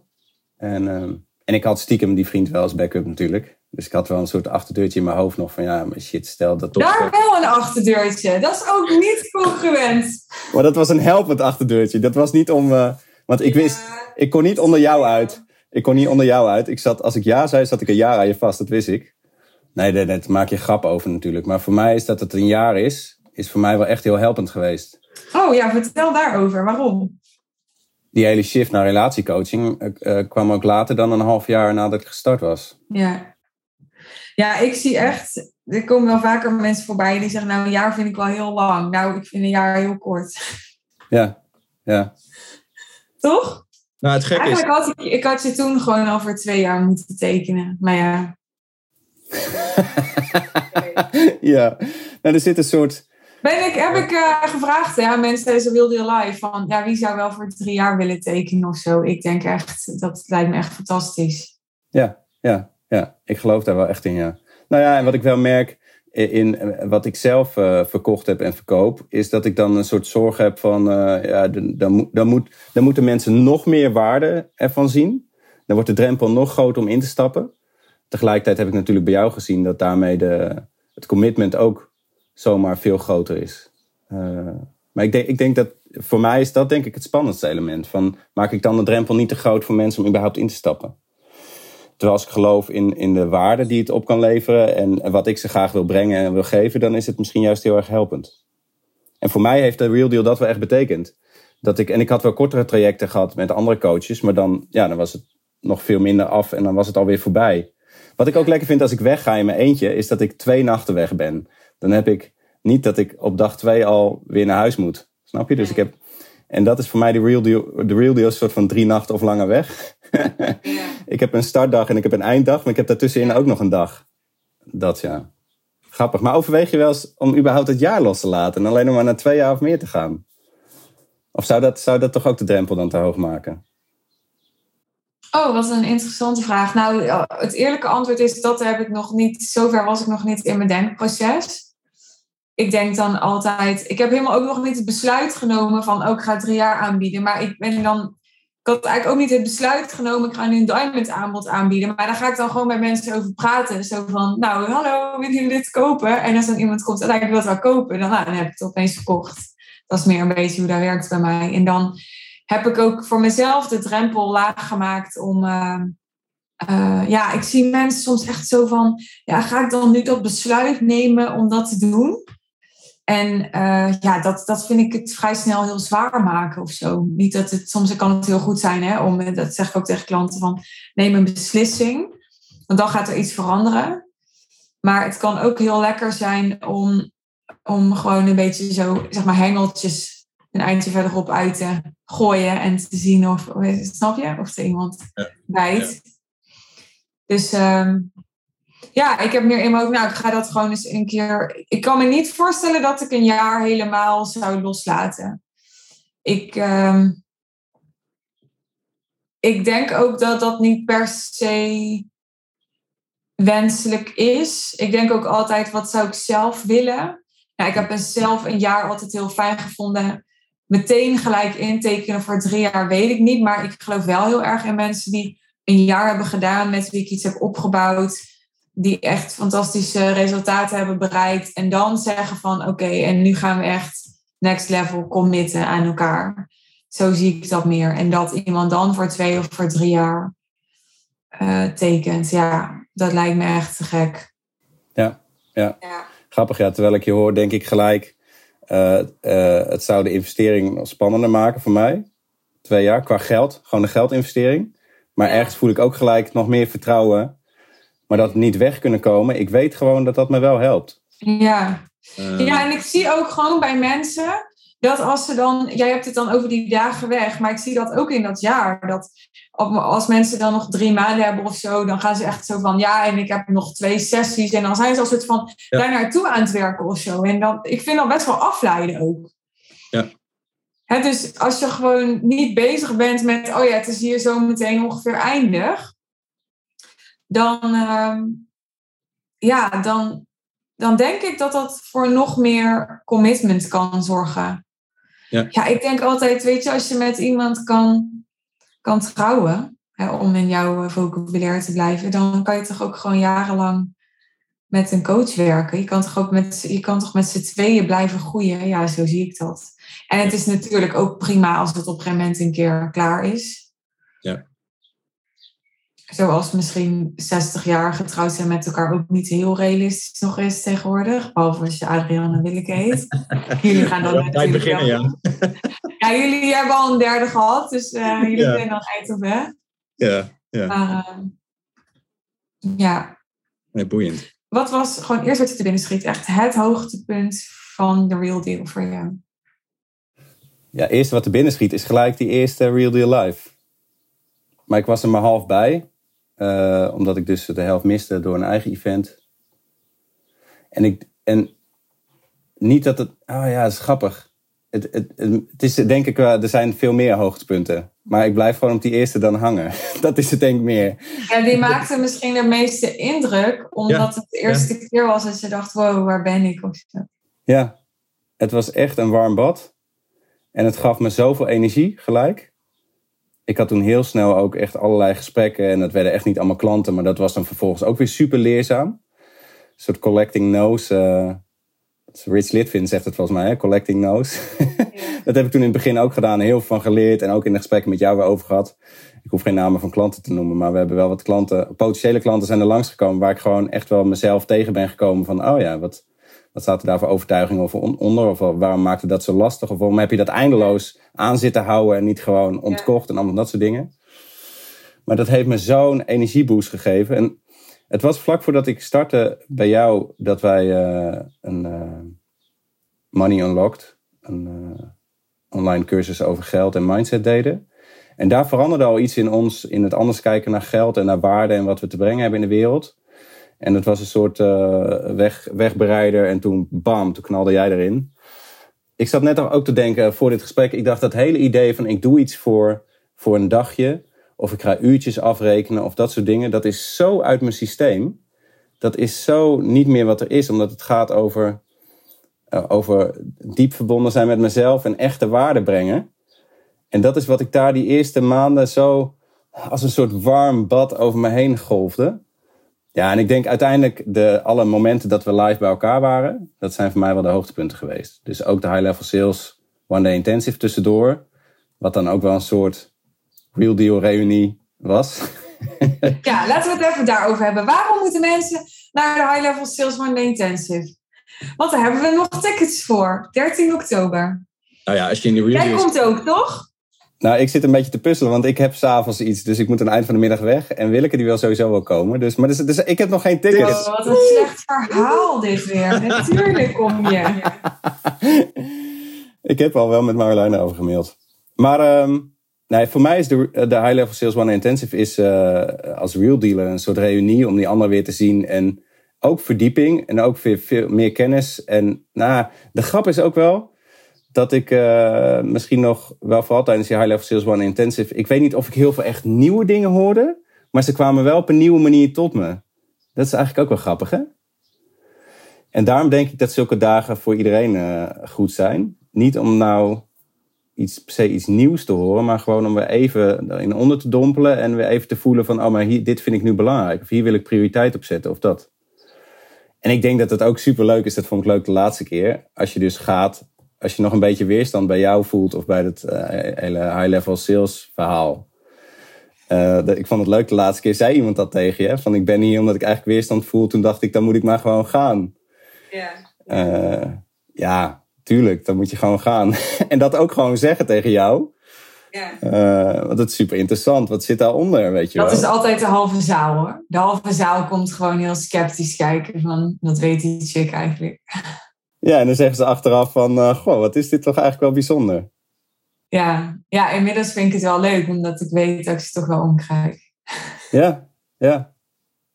En, uh, en ik had stiekem die vriend wel als backup natuurlijk. Dus ik had wel een soort achterdeurtje in mijn hoofd nog van ja, maar shit, stel dat toch. Daar wel een achterdeurtje. Dat is ook niet congruent. Maar dat was een helpend achterdeurtje. Dat was niet om. Uh, want ik wist, ik kon niet onder jou uit. Ik kon niet onder jou uit. Ik zat, als ik ja zei, zat ik een jaar aan je vast. Dat wist ik. Nee, daar maak je grap over natuurlijk. Maar voor mij is dat het een jaar is, is voor mij wel echt heel helpend geweest. Oh ja, vertel daarover. Waarom? Die hele shift naar relatiecoaching uh, uh, kwam ook later dan een half jaar nadat ik gestart was. Ja. Ja, ik zie echt, er komen wel vaker mensen voorbij die zeggen, nou een jaar vind ik wel heel lang. Nou, ik vind een jaar heel kort. Ja, ja. Toch? Nou, het gekke Eigenlijk is... had ik, ik had je toen gewoon al voor twee jaar moeten tekenen. Maar ja. ja, nou er zit een soort... Ben ik, heb ik uh, gevraagd hè, aan mensen tijdens de Real Deal Live van ja, wie zou wel voor drie jaar willen tekenen of zo. Ik denk echt, dat lijkt me echt fantastisch. Ja, ja, ja. Ik geloof daar wel echt in, ja. Nou ja, en wat ik wel merk in, in wat ik zelf uh, verkocht heb en verkoop, is dat ik dan een soort zorg heb van, uh, ja, dan, dan, moet, dan moeten mensen nog meer waarde ervan zien. Dan wordt de drempel nog groter om in te stappen. Tegelijkertijd heb ik natuurlijk bij jou gezien dat daarmee de, het commitment ook zomaar veel groter is. Maar ik denk, ik denk dat voor mij is dat denk ik het spannendste element. Van, maak ik dan de drempel niet te groot voor mensen om überhaupt in te stappen? Terwijl als ik geloof in, in de waarde die het op kan leveren en wat ik ze graag wil brengen en wil geven, dan is het misschien juist heel erg helpend. En voor mij heeft de Real Deal dat wel echt betekend. Dat ik, en ik had wel kortere trajecten gehad met andere coaches, maar dan, ja, dan was het nog veel minder af en dan was het alweer voorbij. Wat ik ook lekker vind als ik wegga in mijn eentje, is dat ik twee nachten weg ben. Dan heb ik niet dat ik op dag twee al weer naar huis moet. Snap je? Dus ik heb. En dat is voor mij de real deal. De real deal is een soort van drie nachten of langer weg. Ja. Ik heb een startdag en ik heb een einddag, maar ik heb daartussenin ja. ook nog een dag. Dat ja. Grappig. Maar overweeg je wel eens om überhaupt het jaar los te laten en alleen nog maar naar twee jaar of meer te gaan? Of zou dat, zou dat toch ook de drempel dan te hoog maken? Oh, wat een interessante vraag. Nou, het eerlijke antwoord is dat heb ik nog niet. Zover was ik nog niet in mijn denkproces. Ik denk dan altijd. Ik heb helemaal ook nog niet het besluit genomen van. Oh, ik ga drie jaar aanbieden. Maar ik ben dan. Ik had eigenlijk ook niet het besluit genomen. Ik ga nu een diamond aanbod aanbieden. Maar daar ga ik dan gewoon bij mensen over praten. Zo van. Nou, hallo, willen jullie dit kopen? En als dan iemand komt. En ik wil het wel kopen. Dan, nou, dan heb ik het opeens verkocht. Dat is meer een beetje hoe dat werkt bij mij. En dan heb ik ook voor mezelf de drempel laag gemaakt om. Uh, uh, ja, ik zie mensen soms echt zo van. Ja, ga ik dan nu dat besluit nemen om dat te doen? En uh, ja, dat, dat vind ik het vrij snel heel zwaar maken of zo. Niet dat het, soms kan het heel goed zijn, hè, om, dat zeg ik ook tegen klanten, van neem een beslissing. Want dan gaat er iets veranderen. Maar het kan ook heel lekker zijn om, om gewoon een beetje zo, zeg maar, hengeltjes een eindje verderop uit te gooien en te zien of, snap je, of er iemand ja. bijt. Ja. Dus um, ja, ik heb meer emo. Nou, ik ga dat gewoon eens een keer. Ik kan me niet voorstellen dat ik een jaar helemaal zou loslaten. Ik, um, ik denk ook dat dat niet per se wenselijk is. Ik denk ook altijd, wat zou ik zelf willen? Nou, ik heb zelf een jaar altijd heel fijn gevonden meteen gelijk intekenen voor drie jaar, weet ik niet. Maar ik geloof wel heel erg in mensen die een jaar hebben gedaan met wie ik iets heb opgebouwd. Die echt fantastische resultaten hebben bereikt. En dan zeggen van oké, en nu gaan we echt next level committen aan elkaar. Zo zie ik dat meer. En dat iemand dan voor twee of voor drie jaar uh, tekent. Ja, dat lijkt me echt te gek. Ja, ja. ja. Grappig, ja. Terwijl ik je hoor, denk ik gelijk... Uh, uh, het zou de investering spannender maken voor mij. Twee jaar, qua geld. Gewoon een geldinvestering. Maar ergens voel ik ook gelijk nog meer vertrouwen. Maar dat niet weg kunnen komen. Ik weet gewoon dat dat me wel helpt. Ja. ja, en ik zie ook gewoon bij mensen dat als ze dan, jij hebt het dan over die dagen weg, maar ik zie dat ook in dat jaar. Dat als mensen dan nog drie maanden hebben of zo, dan gaan ze echt zo van ja, en ik heb nog twee sessies. En dan zijn ze als het van daar naartoe aan het werken of zo. En dan, ik vind dat best wel afleiden ook. Ja. dus als je gewoon niet bezig bent met, oh ja, het is hier zo meteen ongeveer eindig, dan, uh, ja, dan, dan denk ik dat dat voor nog meer commitment kan zorgen. Ja. ja, ik denk altijd, weet je, als je met iemand kan, kan trouwen, hè, om in jouw vocabulaire te blijven, dan kan je toch ook gewoon jarenlang met een coach werken. Je kan toch ook met, je kan toch met z'n tweeën blijven groeien. Ja, zo zie ik dat. En het is natuurlijk ook prima als het op een gegeven moment een keer klaar is. Ja zoals misschien 60 jaar getrouwd zijn met elkaar ook niet heel realistisch nog is tegenwoordig. Behalve als je Adriana Willeke heet. jullie gaan dan bij beginnen, ja. ja. jullie hebben al een derde gehad, dus uh, jullie ja. zijn dan eind op hè? Ja, ja. Maar uh, ja. Nee, boeiend. Wat was gewoon eerst wat je te binnen schiet, echt het hoogtepunt van de Real Deal voor jou? Ja, eerst wat te binnen schiet is gelijk die eerste Real Deal Live. Maar ik was er maar half bij. Uh, omdat ik dus de helft miste door een eigen event. En, ik, en niet dat het. Oh ja, het is grappig. Het, het, het is denk ik wel, er zijn veel meer hoogtepunten. Maar ik blijf gewoon op die eerste dan hangen. Dat is het denk ik meer. Ja, die maakte misschien de meeste indruk. Omdat het de eerste keer was dat je dacht, wow, waar ben ik? Ja, het was echt een warm bad. En het gaf me zoveel energie gelijk ik had toen heel snel ook echt allerlei gesprekken. En dat werden echt niet allemaal klanten, maar dat was dan vervolgens ook weer super leerzaam. Een soort collecting no's. Uh, Rich Litvin zegt het volgens mij, hè? collecting no's. dat heb ik toen in het begin ook gedaan, heel veel van geleerd. En ook in de gesprekken met jou weer over gehad. Ik hoef geen namen van klanten te noemen, maar we hebben wel wat klanten, potentiële klanten zijn er langsgekomen. Waar ik gewoon echt wel mezelf tegen ben gekomen van, oh ja, wat, wat staat er daar voor overtuiging of onder? Of waarom maakte dat zo lastig? Of waarom heb je dat eindeloos aan zitten houden en niet gewoon ontkocht en allemaal dat soort dingen? Maar dat heeft me zo'n energieboost gegeven. En het was vlak voordat ik startte bij jou dat wij uh, een uh, Money Unlocked, een uh, online cursus over geld en mindset deden. En daar veranderde al iets in ons, in het anders kijken naar geld en naar waarde en wat we te brengen hebben in de wereld. En het was een soort uh, weg, wegbereider. En toen, bam, toen knalde jij erin. Ik zat net ook te denken voor dit gesprek. Ik dacht dat hele idee van ik doe iets voor, voor een dagje. Of ik ga uurtjes afrekenen of dat soort dingen. Dat is zo uit mijn systeem. Dat is zo niet meer wat er is. Omdat het gaat over, uh, over diep verbonden zijn met mezelf. En echte waarde brengen. En dat is wat ik daar die eerste maanden zo als een soort warm bad over me heen golfde. Ja, en ik denk uiteindelijk de, alle momenten dat we live bij elkaar waren, dat zijn voor mij wel de hoogtepunten geweest. Dus ook de high level sales one day intensive tussendoor, wat dan ook wel een soort real deal reunie was. Ja, laten we het even daarover hebben. Waarom moeten mensen naar de high level sales one day intensive? Want daar hebben we nog tickets voor, 13 oktober. Nou ja, als je in de real Jij komt ook, toch? Nou, ik zit een beetje te puzzelen, want ik heb s'avonds iets. Dus ik moet aan het eind van de middag weg. En Willeke die wil sowieso wel komen. Dus, maar dus, dus ik heb nog geen tickets. Oh, wat een slecht verhaal dit weer. Natuurlijk kom je. ik heb al wel met Marjolein over gemaild. Maar um, nee, voor mij is de, de High Level Sales One Intensive is, uh, als real dealer een soort reunie om die ander weer te zien. En ook verdieping en ook veel meer kennis. En nou, de grap is ook wel dat ik uh, misschien nog wel vooral tijdens die High Level Sales One Intensive. Ik weet niet of ik heel veel echt nieuwe dingen hoorde. Maar ze kwamen wel op een nieuwe manier tot me. Dat is eigenlijk ook wel grappig, hè? En daarom denk ik dat zulke dagen voor iedereen uh, goed zijn. Niet om nou iets, per se iets nieuws te horen, maar gewoon om weer even in onder te dompelen en weer even te voelen van, oh, maar hier, dit vind ik nu belangrijk. Of hier wil ik prioriteit op zetten of dat. En ik denk dat het ook super leuk is, dat vond ik leuk de laatste keer, als je dus gaat, als je nog een beetje weerstand bij jou voelt of bij het uh, hele high-level sales verhaal. Uh, ik vond het leuk, de laatste keer zei iemand dat tegen je. Van ik ben hier omdat ik eigenlijk weerstand voel. Toen dacht ik, dan moet ik maar gewoon gaan. Ja. Uh, ja, tuurlijk, dan moet je gewoon gaan. en dat ook gewoon zeggen tegen jou. Ja. Want het is super interessant. Wat zit daaronder, weet je Dat wel? is altijd de halve zaal hoor. De halve zaal komt gewoon heel sceptisch kijken van, dat weet die chick eigenlijk. Ja, en dan zeggen ze achteraf van, uh, goh, wat is dit toch eigenlijk wel bijzonder. Ja. ja, inmiddels vind ik het wel leuk, omdat ik weet dat ik ze toch wel omkrijg. Ja, ja.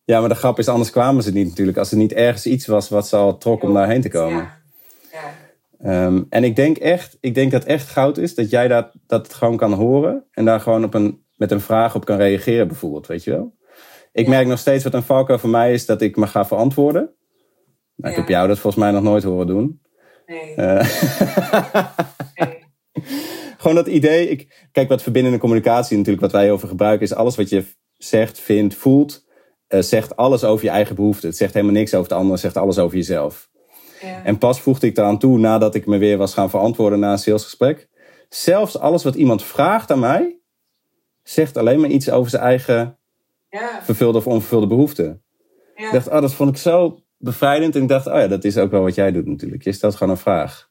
Ja, maar de grap is, anders kwamen ze niet natuurlijk. Als er niet ergens iets was wat ze al trok om daarheen te komen. Ja. Ja. Um, en ik denk echt, ik denk dat echt goud is dat jij dat, dat gewoon kan horen. En daar gewoon op een, met een vraag op kan reageren bijvoorbeeld, weet je wel. Ik Ja. merk nog steeds wat een valkuil voor mij is dat ik me ga verantwoorden. Nou, Ik heb jou dat volgens mij nog nooit horen doen. Nee. Eh, nee. gewoon dat idee. Ik, kijk, wat verbindende communicatie natuurlijk, wat wij veel gebruiken, is alles wat je zegt, vindt, voelt. eh, zegt alles over je eigen behoeften. Het zegt helemaal niks over de ander, het zegt alles over jezelf. Ja. En pas voegde ik eraan toe, nadat ik me weer was gaan verantwoorden na een salesgesprek. Zelfs alles wat iemand vraagt aan mij, zegt alleen maar iets over zijn eigen Ja. vervulde of onvervulde behoeften. Ja. Ik dacht, oh, dat vond ik zo bevrijdend. En ik dacht, oh ja, dat is ook wel wat jij doet natuurlijk. Je stelt gewoon een vraag.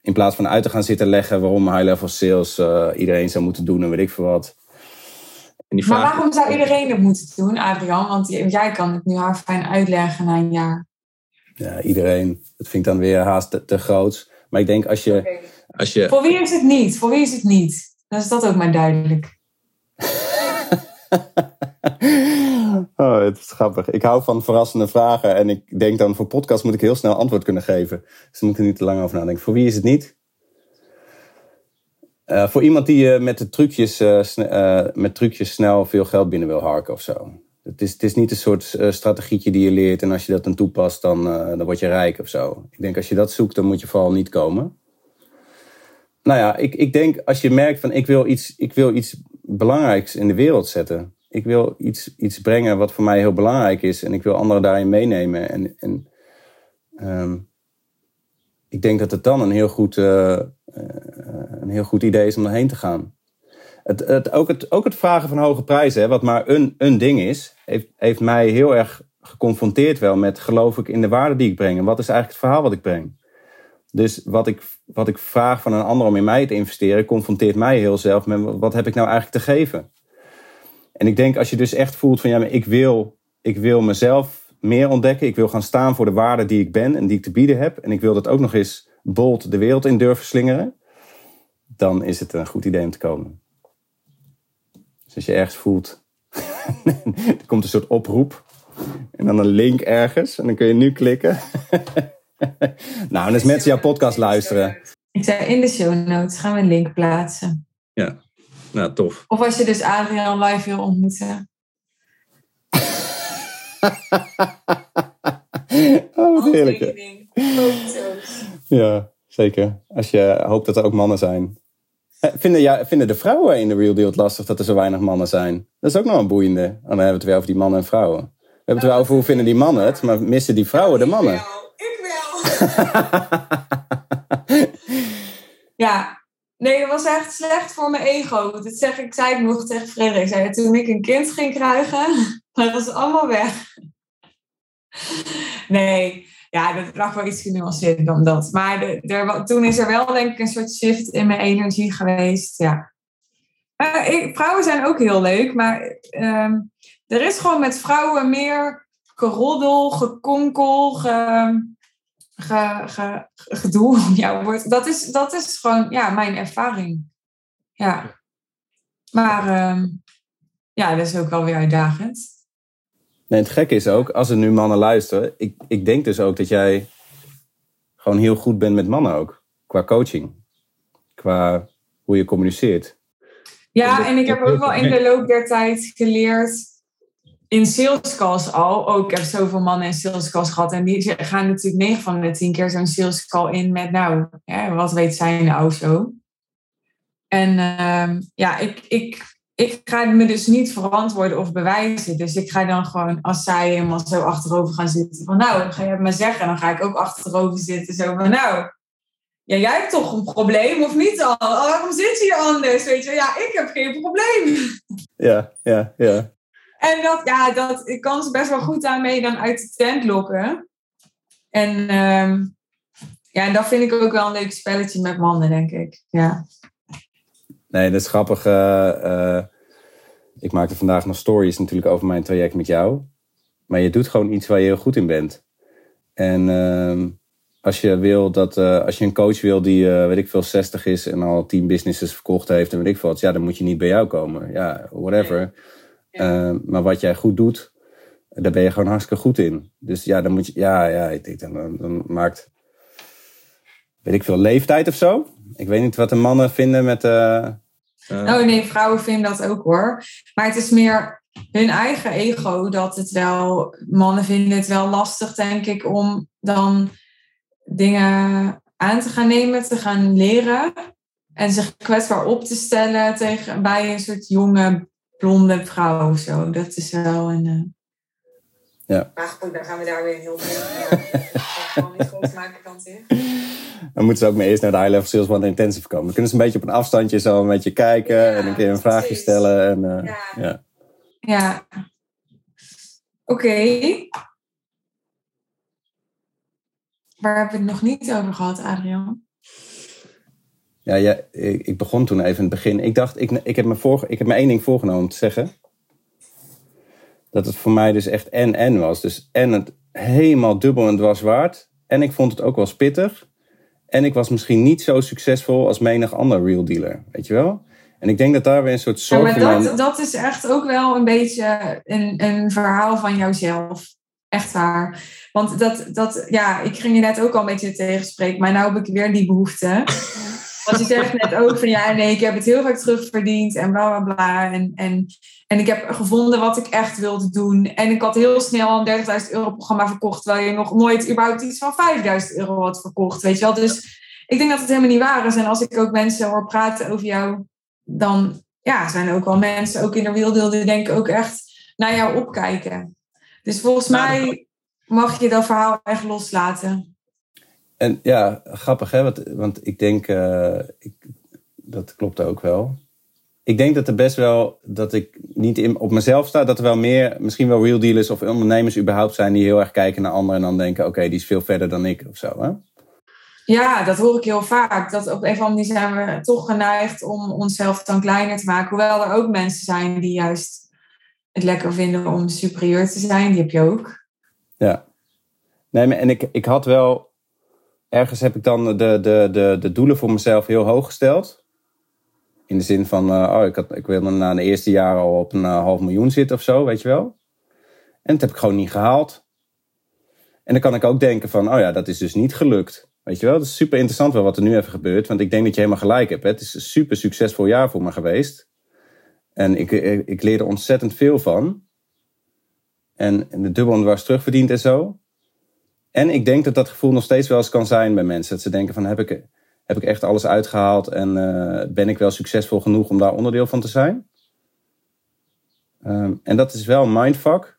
In plaats van uit te gaan zitten leggen waarom high-level sales eh, iedereen zou moeten doen en weet ik veel wat. En die Maar vraag, waarom zou iedereen het moeten doen, Adrian? Want jij kan het nu haar fijn uitleggen na een jaar. Ja, iedereen. Dat vind ik dan weer haast te, te groot. Maar ik denk als je... als je, Voor wie is het niet? Voor wie is het niet? Dan is dat ook maar duidelijk. Oh, het is grappig. Ik hou van verrassende vragen. En ik denk dan voor podcast moet ik heel snel antwoord kunnen geven. Dus daar moet ik er niet te lang over nadenken. Voor wie is het niet? Eh, voor iemand die eh, met, de trucjes, eh, met trucjes snel veel geld binnen wil harken of zo. Het is, het is niet een soort strategietje die je leert. En als je dat dan toepast, dan, dan word je rijk of zo. Ik denk als je dat zoekt, dan moet je vooral niet komen. Nou ja, ik, ik denk als je merkt van ik wil iets, ik wil iets belangrijks in de wereld zetten. Ik wil iets, iets brengen wat voor mij heel belangrijk is. En ik wil anderen daarin meenemen. En, en ehm, ik denk dat het dan een heel goed, eh, eh, een heel goed idee is om erheen te gaan. Het, het, ook, het, ook het vragen van hoge prijzen, hè, wat maar een, een ding is, heeft, heeft mij heel erg geconfronteerd wel met geloof ik in de waarde die ik breng. En wat is eigenlijk het verhaal wat ik breng. Dus wat ik, wat ik vraag van een ander om in mij te investeren, confronteert mij heel zelf met wat heb ik nou eigenlijk te geven. En ik denk als je dus echt voelt van ja, maar ik wil, ik wil mezelf meer ontdekken. Ik wil gaan staan voor de waarde die ik ben en die ik te bieden heb. En ik wil dat ook nog eens bold de wereld in durven slingeren. Dan is het een goed idee om te komen. Dus als je ergens voelt, er komt een soort oproep. En dan een link ergens. En dan kun je nu klikken. nou, en als mensen jouw podcast luisteren. Ik zei in de show notes gaan we een link plaatsen. ja, nou tof. Of als je dus Adrian live wil ontmoeten. Oh, wat heerlijk. Ja, zeker. Als je hoopt dat er ook mannen zijn. Eh, Vinden, ja, vinden de vrouwen in de Real Deal het lastig dat er zo weinig mannen zijn? Dat is ook nog een boeiende. En dan hebben we het weer over die mannen en vrouwen. We hebben het wel over hoe vinden die mannen het, maar missen die vrouwen de mannen? Ik wel. ja, nee, dat was echt slecht voor mijn ego. Dat zeg ik, zei ik nog tegen Frederik. Ik zei, toen ik een kind ging krijgen, dat was allemaal weg. Nee, ja, dat lag wel iets genuanceerder dan dat. Maar de, toen is er wel denk ik een soort shift in mijn energie geweest. Ja. Ik- vrouwen zijn ook heel leuk, maar ehm, er is gewoon met vrouwen meer geroddel, gekonkel, ge, ge, ge- gedoe. Woord. Dat, is, dat is gewoon ja, mijn ervaring. Ja. Maar ehm, ja, dat is ook wel weer uitdagend. Nee, het gekke is ook, als er nu mannen luisteren, ik, ik denk dus ook dat jij gewoon heel goed bent met mannen ook. Qua coaching. Qua hoe je communiceert. Ja, en ik heb ook wel in de loop der tijd geleerd in sales calls al. Ook ik heb zoveel mannen in sales calls gehad. En die gaan natuurlijk 9 van de 10 keer zo'n sales call in met nou, hè, wat weet zij nou zo? En ehm, ja, ik, ik, ik ga me dus niet verantwoorden of bewijzen. Dus ik ga dan gewoon, als zij helemaal zo achterover gaan zitten, van nou, ga je het maar zeggen. En dan ga ik ook achterover zitten, zo van nou, ja, jij hebt toch een probleem of niet al? Waarom zit je hier anders? Weet je, ja, ik heb geen probleem. Ja, ja, ja. En dat, ja, dat ik kan ze best wel goed daarmee dan uit de tent lokken. En ehm, ja, dat vind ik ook wel een leuk spelletje met mannen, denk ik. Ja. Nee, dat is grappig. eh, eh, ik maakte vandaag nog stories natuurlijk over mijn traject met jou. Maar je doet gewoon iets waar je heel goed in bent. En ehm, als je wil dat, eh, als je een coach wil die, weet ik veel, 60 is en al 10 businesses verkocht heeft en weet ik veel wat, ja, dan moet je niet bij jou komen. Ja, whatever. Ehm, maar wat jij goed doet, daar ben je gewoon hartstikke goed in. Dus ja, dan moet je, ja, ja, ik denk dan, dan maakt, weet ik veel, leeftijd of zo. Ik weet niet wat de mannen vinden met. eh, Oh nee, vrouwen vinden dat ook hoor. Maar het is meer hun eigen ego dat het wel. Mannen vinden het wel lastig, denk ik, om dan dingen aan te gaan nemen, te gaan leren. En zich kwetsbaar op te stellen tegen, bij een soort jonge, blonde vrouw of zo. Dat is wel een. eh, Ja. Maar goed, dan gaan we daar weer heel veel. Ja, niet groot maken kan Dan moeten ze ook maar eerst naar de High Level Sales One Intensive komen. Dan kunnen ze een beetje op een afstandje zo een beetje kijken Ja, en een keer een vraagje precies. stellen. En, eh, Ja. ja. Ja. Oké. Waar hebben we het nog niet over gehad, Adrian? Ja, ja ik, begon toen even in het begin. Ik dacht, ik, ik, heb me voor, ik heb me één ding voorgenomen om te zeggen. Dat het voor mij dus echt en-en was. Dus en het helemaal dubbel en dwars waard. En ik vond het ook wel spittig. En ik was misschien niet zo succesvol als menig ander real dealer. Weet je wel? En ik denk dat daar weer een soort Ja, zorg maar in mijn- dat, dat is echt ook wel een beetje een, een verhaal van jouzelf. Echt waar. Want dat, dat, ja, ik ging je net ook al een beetje tegenspreken, maar nou heb ik weer die behoefte. Want je zegt net ook van ja, nee, ik heb het heel vaak terugverdiend en bla bla bla. En, en, en ik heb gevonden wat ik echt wilde doen. En ik had heel snel een 30.000 euro programma verkocht, terwijl je nog nooit überhaupt iets van 5.000 euro had verkocht. Weet je wel? Dus ik denk dat het helemaal niet waar is. En als ik ook mensen hoor praten over jou, dan ja, zijn er ook wel mensen, ook in de wereld, die denken ook echt naar jou opkijken. Dus volgens mij mag je dat verhaal echt loslaten. En ja, grappig hè, want, want ik denk, eh, ik, dat klopt ook wel. Ik denk dat er best wel, dat ik niet in, op mezelf sta, dat er wel meer, misschien wel real dealers of ondernemers überhaupt zijn die heel erg kijken naar anderen en dan denken, oké, die is veel verder dan ik of zo. Hè? Ja, dat hoor ik heel vaak. Dat op een of andere manier zijn we toch geneigd om onszelf dan kleiner te maken. Hoewel er ook mensen zijn die juist het lekker vinden om superieur te zijn. Die heb je ook. Ja. Nee, maar en ik, ik had wel, ergens heb ik dan de, de, de, de doelen voor mezelf heel hoog gesteld. In de zin van, eh, oh, ik, had, ik wilde na de eerste jaar al op een eh, half miljoen zitten of zo, weet je wel. En dat heb ik gewoon niet gehaald. En dan kan ik ook denken van, oh ja, dat is dus niet gelukt. Weet je wel, het is super interessant wel wat er nu even gebeurt. Want ik denk dat je helemaal gelijk hebt. Hè? Het is een super succesvol jaar voor me geweest. En ik, ik, ik leerde ontzettend veel van. En, de dubbel dwars terugverdiend en zo. En ik denk dat dat gevoel nog steeds wel eens kan zijn bij mensen. Dat ze denken van, heb ik, heb ik echt alles uitgehaald? En eh, ben ik wel succesvol genoeg om daar onderdeel van te zijn? Ehm, en dat is wel een mindfuck.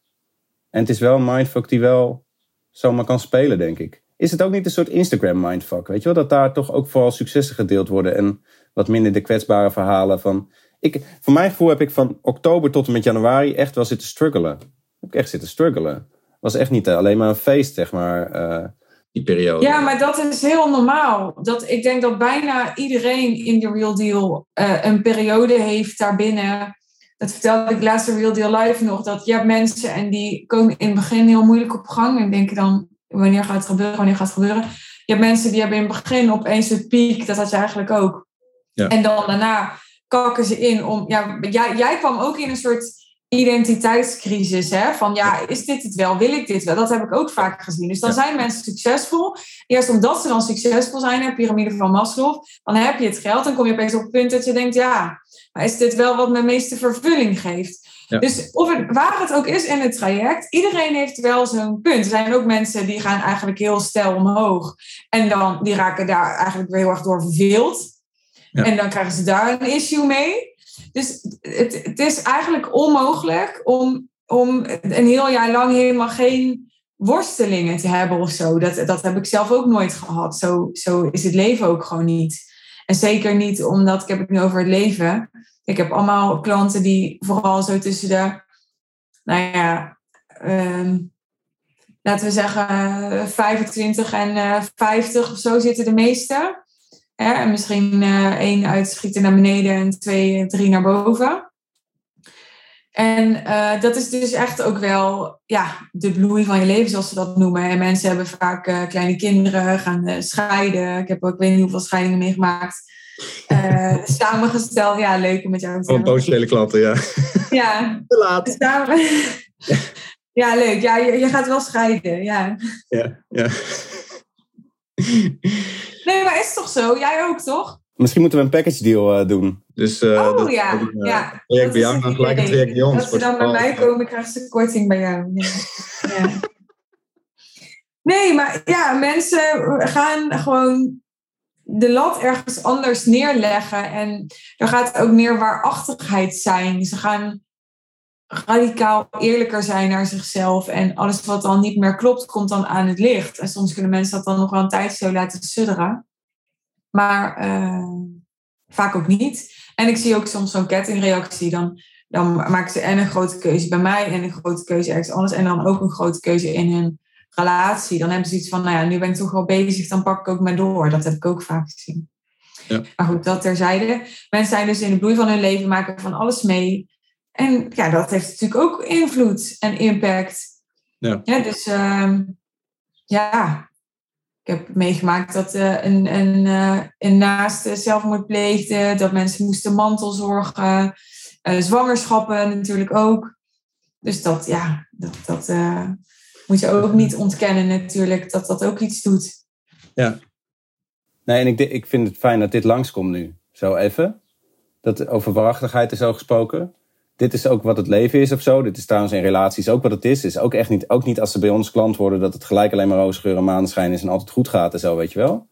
En het is wel een mindfuck die wel zomaar kan spelen, denk ik. Is het ook niet een soort Instagram mindfuck? Weet je wel, dat daar toch ook vooral successen gedeeld worden en wat minder de kwetsbare verhalen van. Ik, voor mijn gevoel heb ik van oktober tot en met januari echt wel zitten struggelen. Heb ik echt zitten struggelen. Het was echt niet alleen maar een feest, zeg maar. eh. Die periode. Ja, maar dat is heel normaal. Dat, ik denk dat bijna iedereen in de Real Deal eh, een periode heeft daarbinnen. Dat vertelde ik laatst in Real Deal Live nog. Dat je hebt mensen en die komen in het begin heel moeilijk op gang. En denken dan, wanneer gaat het gebeuren, wanneer gaat het gebeuren. Je hebt mensen die hebben in het begin opeens een piek. Dat had je eigenlijk ook. Ja. En dan daarna kakken ze in om... Ja, jij, jij kwam ook in een soort identiteitscrisis. Hè? Van ja, is dit het wel? Wil ik dit wel? Dat heb ik ook vaak gezien. Dus dan Ja. zijn mensen succesvol. Eerst omdat ze dan succesvol zijn, de piramide van Maslow, dan heb je het geld. Dan kom je opeens op het punt dat je denkt, ja, maar is dit wel wat me meeste vervulling geeft? Ja. Dus of het, waar het ook is in het traject, iedereen heeft wel zo'n punt. Er zijn ook mensen die gaan eigenlijk heel stijl omhoog. En dan die raken daar eigenlijk weer heel erg door verveeld. Ja. En dan krijgen ze daar een issue mee. Dus het, is eigenlijk onmogelijk om, om een heel jaar lang helemaal geen worstelingen te hebben of zo. Dat, dat heb ik zelf ook nooit gehad. Zo, zo is het leven ook gewoon niet. En zeker niet omdat, ik heb het nu over het leven. Ik heb allemaal klanten die vooral zo tussen de, nou ja, ehm, laten we zeggen 25 en eh 50 of zo zitten de meeste. Hè? En misschien eh één uitschieten naar beneden en twee, drie naar boven. En eh, dat is dus echt ook wel ja, de bloei van je leven, zoals ze dat noemen. En mensen hebben vaak eh, kleine kinderen, gaan scheiden. Ik heb ook, ik weet niet hoeveel scheidingen meegemaakt. Eh, samengesteld, ja, leuk om met jou te hebben. potentiële klanten, ja. Ja, Te laat. samen. ja, leuk. Ja, je, je gaat wel scheiden, ja. Ja, ja. Nee, maar is toch zo? Jij ook, toch? Misschien moeten we een package deal eh, doen. Dus eh, oh dat- ja, dat, ja. Project bij jou, dan gelijk een bij ons. Als ze dan bij mij komen, krijgen ze korting bij jou. Ja. Ja. Nee, maar ja, mensen gaan gewoon de lat ergens anders neerleggen. En er gaat ook meer waarachtigheid zijn. Ze gaan radicaal eerlijker zijn naar zichzelf. En alles wat dan niet meer klopt, komt dan aan het licht. En soms kunnen mensen dat dan nog wel een tijd zo laten sudderen. Maar eh, vaak ook niet. En ik zie ook soms zo'n kettingreactie. Dan, dan maken ze en een grote keuze bij mij en een grote keuze ergens anders. En dan ook een grote keuze in hun relatie. Dan hebben ze iets van, nou ja, nu ben ik toch wel bezig, dan pak ik ook maar door. Dat heb ik ook vaak gezien. Ja. Maar goed, dat terzijde. Mensen zijn dus in de bloei van hun leven, maken van alles mee. En ja, dat heeft natuurlijk ook invloed en impact. Ja. dus ehm, ja, ik heb meegemaakt dat eh, een, een, eh, een naaste zelfmoord pleegde. Dat mensen moesten mantelzorgen. eh zwangerschappen natuurlijk ook. Dus dat, ja, dat, dat moet je ook niet ontkennen natuurlijk. Dat dat ook iets doet. Nee, en ik, ik vind het fijn dat dit langskomt nu. Zo even. Dat over waarachtigheid is zo gesproken. Dit is ook wat het leven is of zo. Dit is trouwens in relaties ook wat het is. is ook echt niet, ook niet als ze bij ons klant worden... dat het gelijk alleen maar roze geur en maneschijn is... en altijd goed gaat en zo, weet je wel.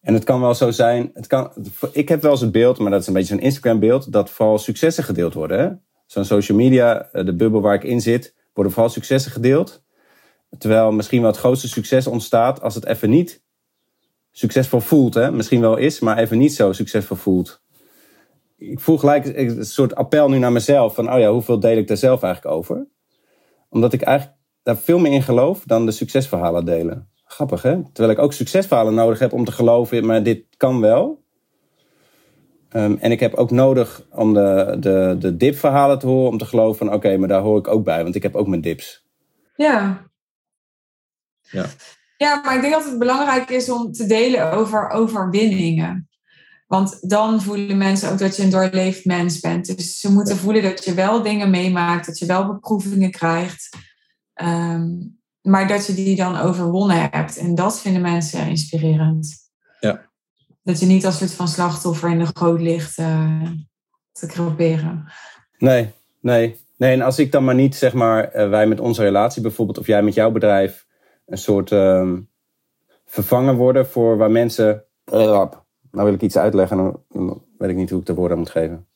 En het kan wel zo zijn... Het kan, ik heb wel eens het beeld, maar dat is een beetje zo'n Instagram beeld... dat vooral successen gedeeld worden. Zo'n social media, eh, de bubbel waar ik in zit... worden vooral successen gedeeld. Terwijl misschien wel het grootste succes ontstaat... als het even niet succesvol voelt. Hè? Misschien wel is, maar even niet zo succesvol voelt. Ik voel gelijk een soort appel nu naar mezelf. Van, oh ja, hoeveel deel ik daar zelf eigenlijk over? Omdat ik eigenlijk daar veel meer in geloof dan de succesverhalen delen. Grappig, hè? Terwijl ik ook succesverhalen nodig heb om te geloven, maar dit kan wel. Ehm, en ik heb ook nodig om de, de, de dipverhalen te horen, om te geloven van, oké, maar daar hoor ik ook bij, want ik heb ook mijn dips. Ja. Ja. Ja, maar ik denk dat het belangrijk is om te delen over overwinningen. Want dan voelen mensen ook dat je een doorleefd mens bent. Dus ze moeten voelen dat je wel dingen meemaakt, dat je wel beproevingen krijgt. Ehm, maar dat je die dan overwonnen hebt. En dat vinden mensen inspirerend. Ja. Dat je niet als soort van slachtoffer in de goot ligt eh, te creperen. Nee, nee. Nee, en als ik dan maar niet, zeg maar, eh, wij met onze relatie bijvoorbeeld, of jij met jouw bedrijf, een soort ehm, vervangen worden voor waar mensen. Nou wil ik iets uitleggen, en dan weet ik niet hoe ik de woorden moet geven.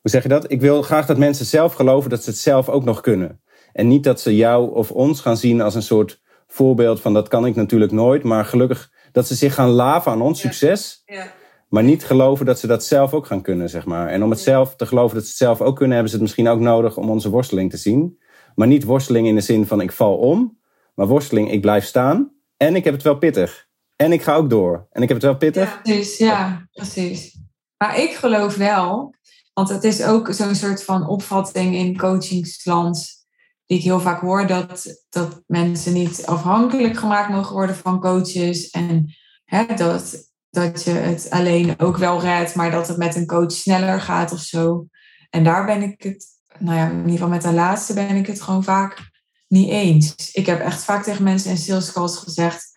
Hoe zeg je dat? Ik wil graag dat mensen zelf geloven dat ze het zelf ook nog kunnen. En niet dat ze jou of ons gaan zien als een soort voorbeeld van dat kan ik natuurlijk nooit, maar gelukkig dat ze zich gaan laven aan ons Ja. succes. Ja. Maar niet geloven dat ze dat zelf ook gaan kunnen, zeg maar. En om het zelf te geloven dat ze het zelf ook kunnen, hebben ze het misschien ook nodig om onze worsteling te zien. Maar niet worsteling in de zin van ik val om, maar worsteling ik blijf staan en ik heb het wel pittig. En ik ga ook door. En ik heb het wel pittig. Ja, precies. Ja, precies. Maar ik geloof wel, want het is ook zo'n soort van opvatting in coachingsland die ik heel vaak hoor, dat, dat mensen niet afhankelijk gemaakt mogen worden van coaches. En hè, dat, dat je het alleen ook wel redt, maar dat het met een coach sneller gaat of zo. En daar ben ik het, nou ja, in ieder geval met de laatste ben ik het gewoon vaak niet eens. Ik heb echt vaak tegen mensen in sales calls gezegd,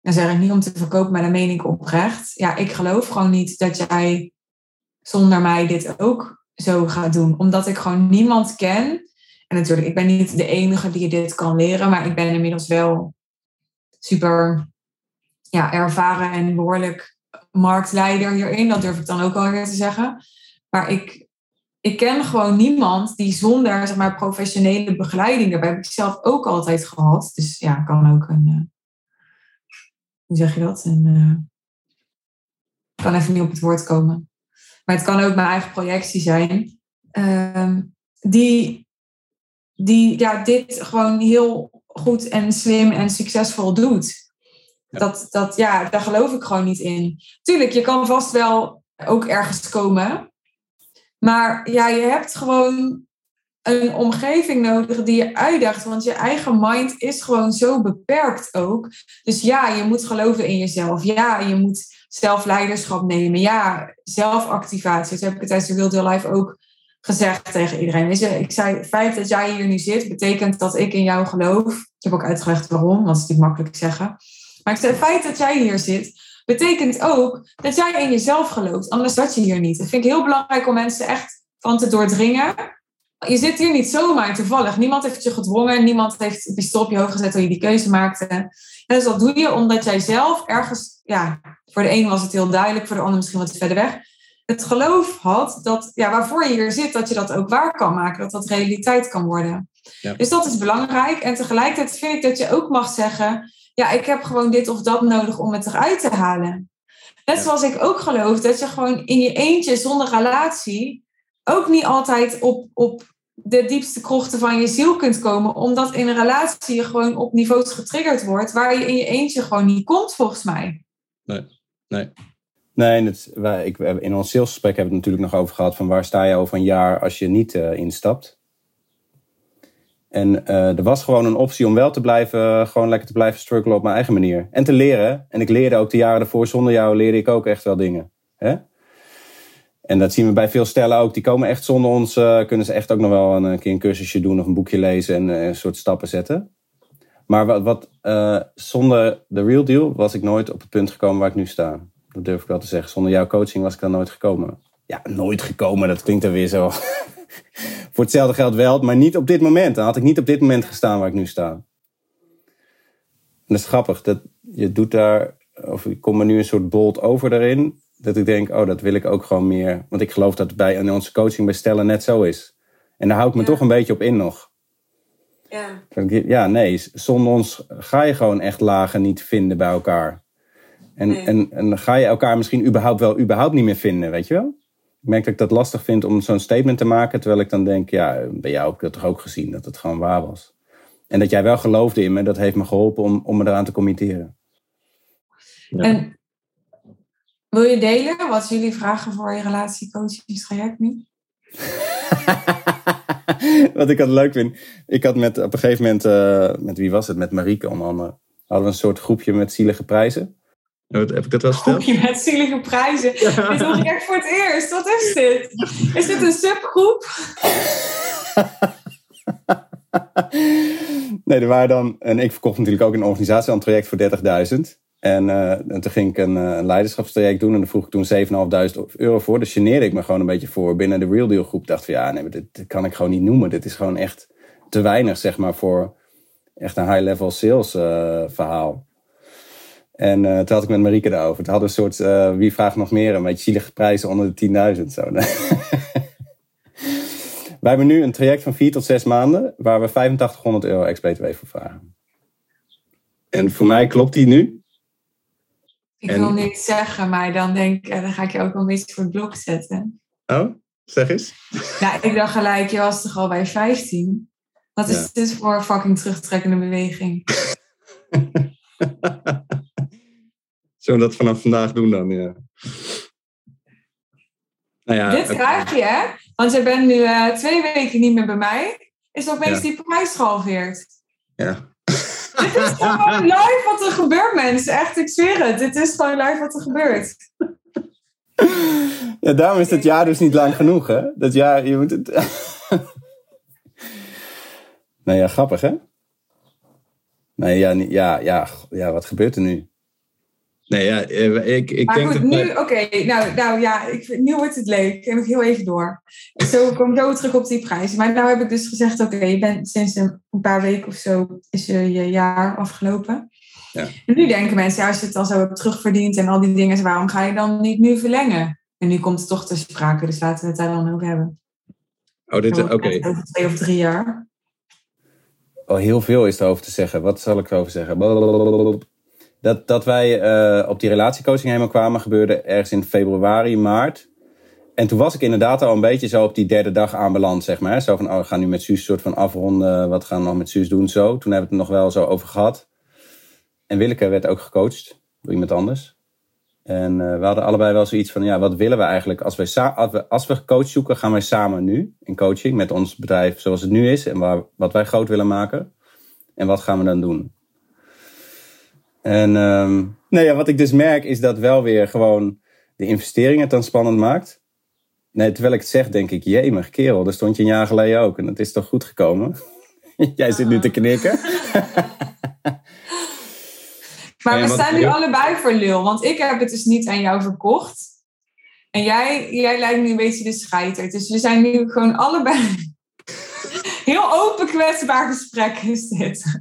dan zeg ik niet om te verkopen, maar dan meen ik oprecht. Ja, ik geloof gewoon niet dat jij zonder mij dit ook zo gaat doen. Omdat ik gewoon niemand ken. En natuurlijk, ik ben niet de enige die dit kan leren, maar ik ben inmiddels wel super ja, ervaren en behoorlijk marktleider hierin, dat durf ik dan ook alweer te zeggen. Maar ik, ik ken gewoon niemand die zonder zeg maar, professionele begeleiding, daarbij heb ik zelf ook altijd gehad. Dus ja, kan ook een, uh, hoe zeg je dat? Een, uh, ik kan even niet op het woord komen. Maar het kan ook mijn eigen projectie zijn. Uh, die, die ja, dit gewoon heel goed en slim en succesvol doet. Dat, dat, ja, daar geloof ik gewoon niet in. Tuurlijk, je kan vast wel ook ergens komen. Maar ja, je hebt gewoon een omgeving nodig die je uitdaagt. Want je eigen mind is gewoon zo beperkt ook. Dus ja, je moet geloven in jezelf. Ja, je moet zelfleiderschap nemen. Ja, zelfactivatie. Dat heb ik tijdens de Wild Life ook gezegd tegen iedereen. ik zei, het feit dat jij hier nu zit, betekent dat ik in jou geloof. Ik heb ook uitgelegd waarom, want dat is natuurlijk makkelijk zeggen. Maar ik zei, het feit dat jij hier zit, betekent ook dat jij in jezelf gelooft. Anders zat je hier niet. Dat vind ik heel belangrijk om mensen echt van te doordringen. Je zit hier niet zomaar toevallig. Niemand heeft je gedwongen. Niemand heeft het pistool op je hoofd gezet toen je die keuze maakte. En dus dat doe je omdat jij zelf ergens... Ja, voor de een was het heel duidelijk. Voor de ander misschien wat verder weg. Het geloof had dat ja, waarvoor je hier zit, dat je dat ook waar kan maken. Dat dat realiteit kan worden. Ja. Dus dat is belangrijk. En tegelijkertijd vind ik dat je ook mag zeggen ja, ik heb gewoon dit of dat nodig om het eruit te halen. Net zoals ik ook geloof dat je gewoon in je eentje zonder relatie ook niet altijd op, op de diepste krochten van je ziel kunt komen, omdat in een relatie je gewoon op niveaus getriggerd wordt waar je in je eentje gewoon niet komt, volgens mij. Nee, nee. Nee, het, wij, ik, in ons salesgesprek hebben we het natuurlijk nog over gehad van waar sta je over een jaar als je niet uh, instapt. En uh, er was gewoon een optie om wel te blijven, gewoon lekker te blijven struggelen op mijn eigen manier. En te leren. En ik leerde ook de jaren ervoor, zonder jou leerde ik ook echt wel dingen. Hè? En dat zien we bij veel stellen ook. Die komen echt zonder ons, uh, kunnen ze echt ook nog wel een, een, keer een cursusje doen of een boekje lezen en uh, een soort stappen zetten. Maar wat, wat zonder de real deal was ik nooit op het punt gekomen waar ik nu sta. Dat durf ik wel te zeggen. Zonder jouw coaching was ik daar nooit gekomen. Ja, nooit gekomen, dat klinkt er weer zo voor hetzelfde geld wel, maar niet op dit moment. Dan had ik niet op dit moment gestaan waar ik nu sta. En dat is grappig. Dat je doet daar, of ik kom er nu een soort bold over daarin. Dat ik denk, oh, dat wil ik ook gewoon meer. Want ik geloof dat het bij in onze coaching bij Stellen net zo is. En daar hou ik me toch een beetje op in nog. Ja. Ja, nee, zonder ons ga je gewoon echt lagen niet vinden bij elkaar. En, en, en ga je elkaar misschien überhaupt wel überhaupt niet meer vinden, weet je wel? ik merk dat ik dat lastig vind om zo'n statement te maken. Terwijl ik dan denk, ja, bij jou heb ik dat toch ook gezien, dat het gewoon waar was. En dat jij wel geloofde in me, dat heeft me geholpen om, om me eraan te committeren. Ja. En wil je delen wat jullie vragen voor je relatiecoachingstraject nu? wat ik altijd leuk vind. Ik had met, op een gegeven moment, uh, met wie was het? Met Marieke onder andere. Hadden we een soort groepje met zielige prijzen. Heb ik dat wel verteld? Groepje met zielige prijzen. Dit hoor ik echt voor het eerst. Wat is dit? Is dit een subgroep? nee, er waren dan... En ik verkocht natuurlijk ook een organisatie aan een traject voor 30.000. En, uh, en toen ging ik een, uh, een leiderschapstraject doen. En daar vroeg ik toen 7.500 euro voor. Dus geneerde ik me gewoon een beetje voor binnen de Real Deal groep. dacht van ja, nee, dit, kan ik gewoon niet noemen. Dit is gewoon echt te weinig, zeg maar, voor echt een high-level sales uh, verhaal. En uh, toen had ik met Marieke daarover. Toen hadden een soort, wie vraagt nog meer? Een beetje zielige prijzen onder de 10.000. Zo. Wij hebben nu een traject van 4 tot 6 maanden, waar we 8500 euro ex-BTW voor vragen. En voor mij klopt die nu. Ik wil niks zeggen, maar dan denk ik, dan ga ik je ook wel een beetje voor het blok zetten. Oh, zeg eens. Ja, ik dacht gelijk, je was toch al bij 15? Wat is ja. dit voor een fucking terugtrekkende beweging? Zullen we dat vanaf vandaag doen dan? Ja. Nou ja, Dit krijg je, hè? Want je bent nu uh, twee weken niet meer bij mij. Is opeens ja. die prijs gehalveerd. Ja. Dit is gewoon live wat er gebeurt, mensen. Echt, ik zweer het. Dit is gewoon live wat er gebeurt. Ja, daarom is dat jaar dus niet lang genoeg, hè? Dat jaar, je moet het... nou ja, grappig, hè? Nee, ja, ja, ja, ja, wat gebeurt er nu? Nee, ja, eh, ik, ik maar denk goed, nu, oké, nou, nou ja, ik, nu wordt het leuk. En nog heel even door. Zo kom ik zo terug op die prijs. Maar nou heb ik dus gezegd, oké, je bent sinds een paar weken of zo is je, je jaar afgelopen. Ja. En nu denken mensen, ja, als je het dan zo hebt terugverdiend en al die dingen, waarom ga je dan niet nu verlengen? En nu komt het toch te sprake, dus laten we het daar dan ook hebben. Oh, dit, oké. Over twee of drie jaar. Oh, heel veel is erover te zeggen. Wat zal ik erover zeggen? Blablabla. Dat, dat wij eh, op die relatiecoaching helemaal kwamen gebeurde ergens in februari, maart. En toen was ik inderdaad al een beetje zo op die derde dag aanbeland, zeg maar. Zo van, oh, we gaan nu met Suus soort van afronden. Wat gaan we nog met Suus doen? Zo. Toen hebben we het nog wel zo over gehad. En Willeke werd ook gecoacht door iemand anders. En eh, we hadden allebei wel zoiets van, ja, wat willen we eigenlijk? Als, wij we, als we coach zoeken, gaan wij samen nu in coaching met ons bedrijf zoals het nu is. En waar, wat wij groot willen maken. En wat gaan we dan doen? En ehm, nou ja, wat ik dus merk is dat wel weer gewoon de investeringen het dan spannend maakt. Nee, terwijl ik het zeg, denk ik, jemig kerel, daar stond je een jaar geleden ook. En het is toch goed gekomen? Jij zit nu te knikken. Maar we staan nu allebei voor lul, want ik heb het dus niet aan jou verkocht. En jij, jij lijkt nu een beetje de scheiter. Dus we zijn nu gewoon allebei... Heel open, kwetsbaar gesprek is dit.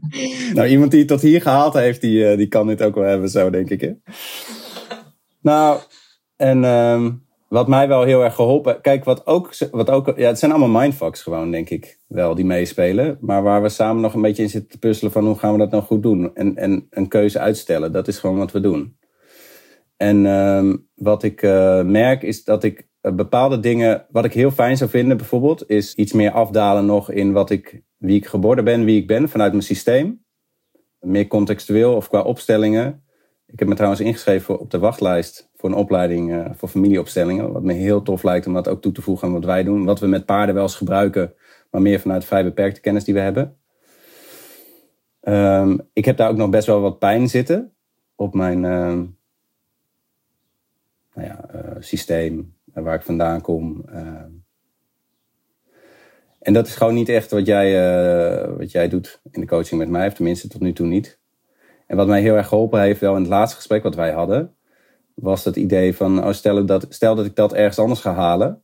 Nou, iemand die het tot hier gehaald heeft, die, eh, die kan dit ook wel hebben, zo denk ik. Hè? Nou, en ehm, wat mij wel heel erg geholpen... Kijk, wat ook, wat ook... Ja, het zijn allemaal mindfucks gewoon, denk ik, wel, die meespelen. Maar waar we samen nog een beetje in zitten te puzzelen van... hoe gaan we dat nou goed doen? En, en een keuze uitstellen, dat is gewoon wat we doen. En ehm, wat ik eh, merk is dat ik bepaalde dingen... Wat ik heel fijn zou vinden bijvoorbeeld... is iets meer afdalen nog in wat ik, wie ik geboren ben, wie ik ben... vanuit mijn systeem. Meer contextueel of qua opstellingen. Ik heb me trouwens ingeschreven op de wachtlijst... voor een opleiding eh, voor familieopstellingen. Wat me heel tof lijkt om dat ook toe te voegen aan wat wij doen. Wat we met paarden wel eens gebruiken... maar meer vanuit vrij beperkte kennis die we hebben. Ehm, ik heb daar ook nog best wel wat pijn zitten... op mijn... ehm, nou ja, eh, systeem, waar ik vandaan kom. eh. en dat is gewoon niet echt wat jij, eh, wat jij doet in de coaching met mij, of tenminste tot nu toe niet. En wat mij heel erg geholpen heeft, wel in het laatste gesprek wat wij hadden, was het idee van, oh, stel, dat, stel dat ik dat ergens anders ga halen,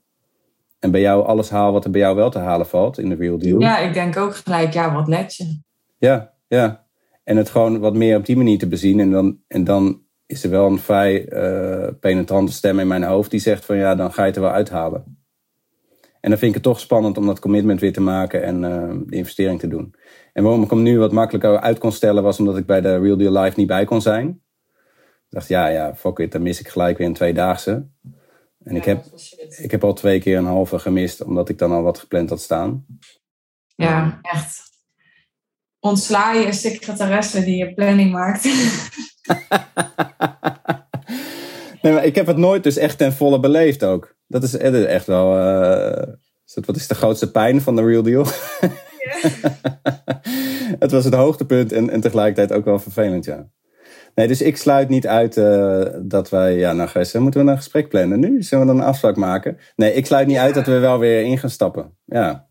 en bij jou alles haal wat er bij jou wel te halen valt in de real deal. Ja, ik denk ook gelijk, ja, wat let je. Ja, ja. En het gewoon wat meer op die manier te bezien. En dan, en dan is er wel een vrij eh, penetrante stem in mijn hoofd die zegt van ja, dan ga je het er wel uithalen. En dan vind ik het toch spannend om dat commitment weer te maken en eh, de investering te doen. En waarom ik hem nu wat makkelijker uit kon stellen was omdat ik bij de Real Deal Live niet bij kon zijn. Ik dacht ja, ja, fuck it, dan mis ik gelijk weer een tweedaagse. En ik, heb, ik heb al twee keer een halve gemist omdat ik dan al wat gepland had staan. Ja, echt. Ontsla je secretaresse die je planning maakt. Nee, maar ik heb het nooit dus echt ten volle beleefd ook. Dat is is echt wel... eh, wat is de grootste pijn van de real deal? het was het hoogtepunt en, en tegelijkertijd ook wel vervelend, ja. Nee, dus ik sluit niet uit eh, dat wij... Ja, nou Gijs, moeten we een gesprek plannen nu? Zullen we dan een afspraak maken? Nee, ik sluit niet uit dat we wel weer in gaan stappen. Ja.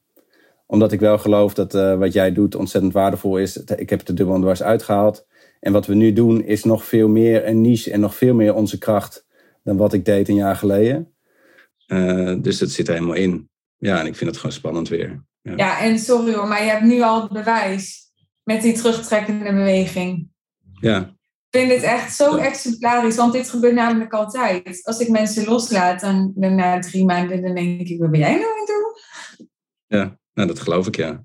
Omdat ik wel geloof dat eh, wat jij doet ontzettend waardevol is. Ik heb het er dubbel en dwars uitgehaald. En wat we nu doen is nog veel meer een niche en nog veel meer onze kracht dan wat ik deed een jaar geleden. Eh, dus dat zit er helemaal in. Ja, en ik vind het gewoon spannend weer. Ja. Ja, en sorry hoor, maar je hebt nu al het bewijs met die terugtrekkende beweging. ja. Ik vind dit echt zo Ja. exemplarisch, want dit gebeurt namelijk altijd. Als ik mensen loslaat, dan, dan na drie maanden, dan denk ik, wat ben jij nou aan het doen? Ja, nou, dat geloof ik, ja.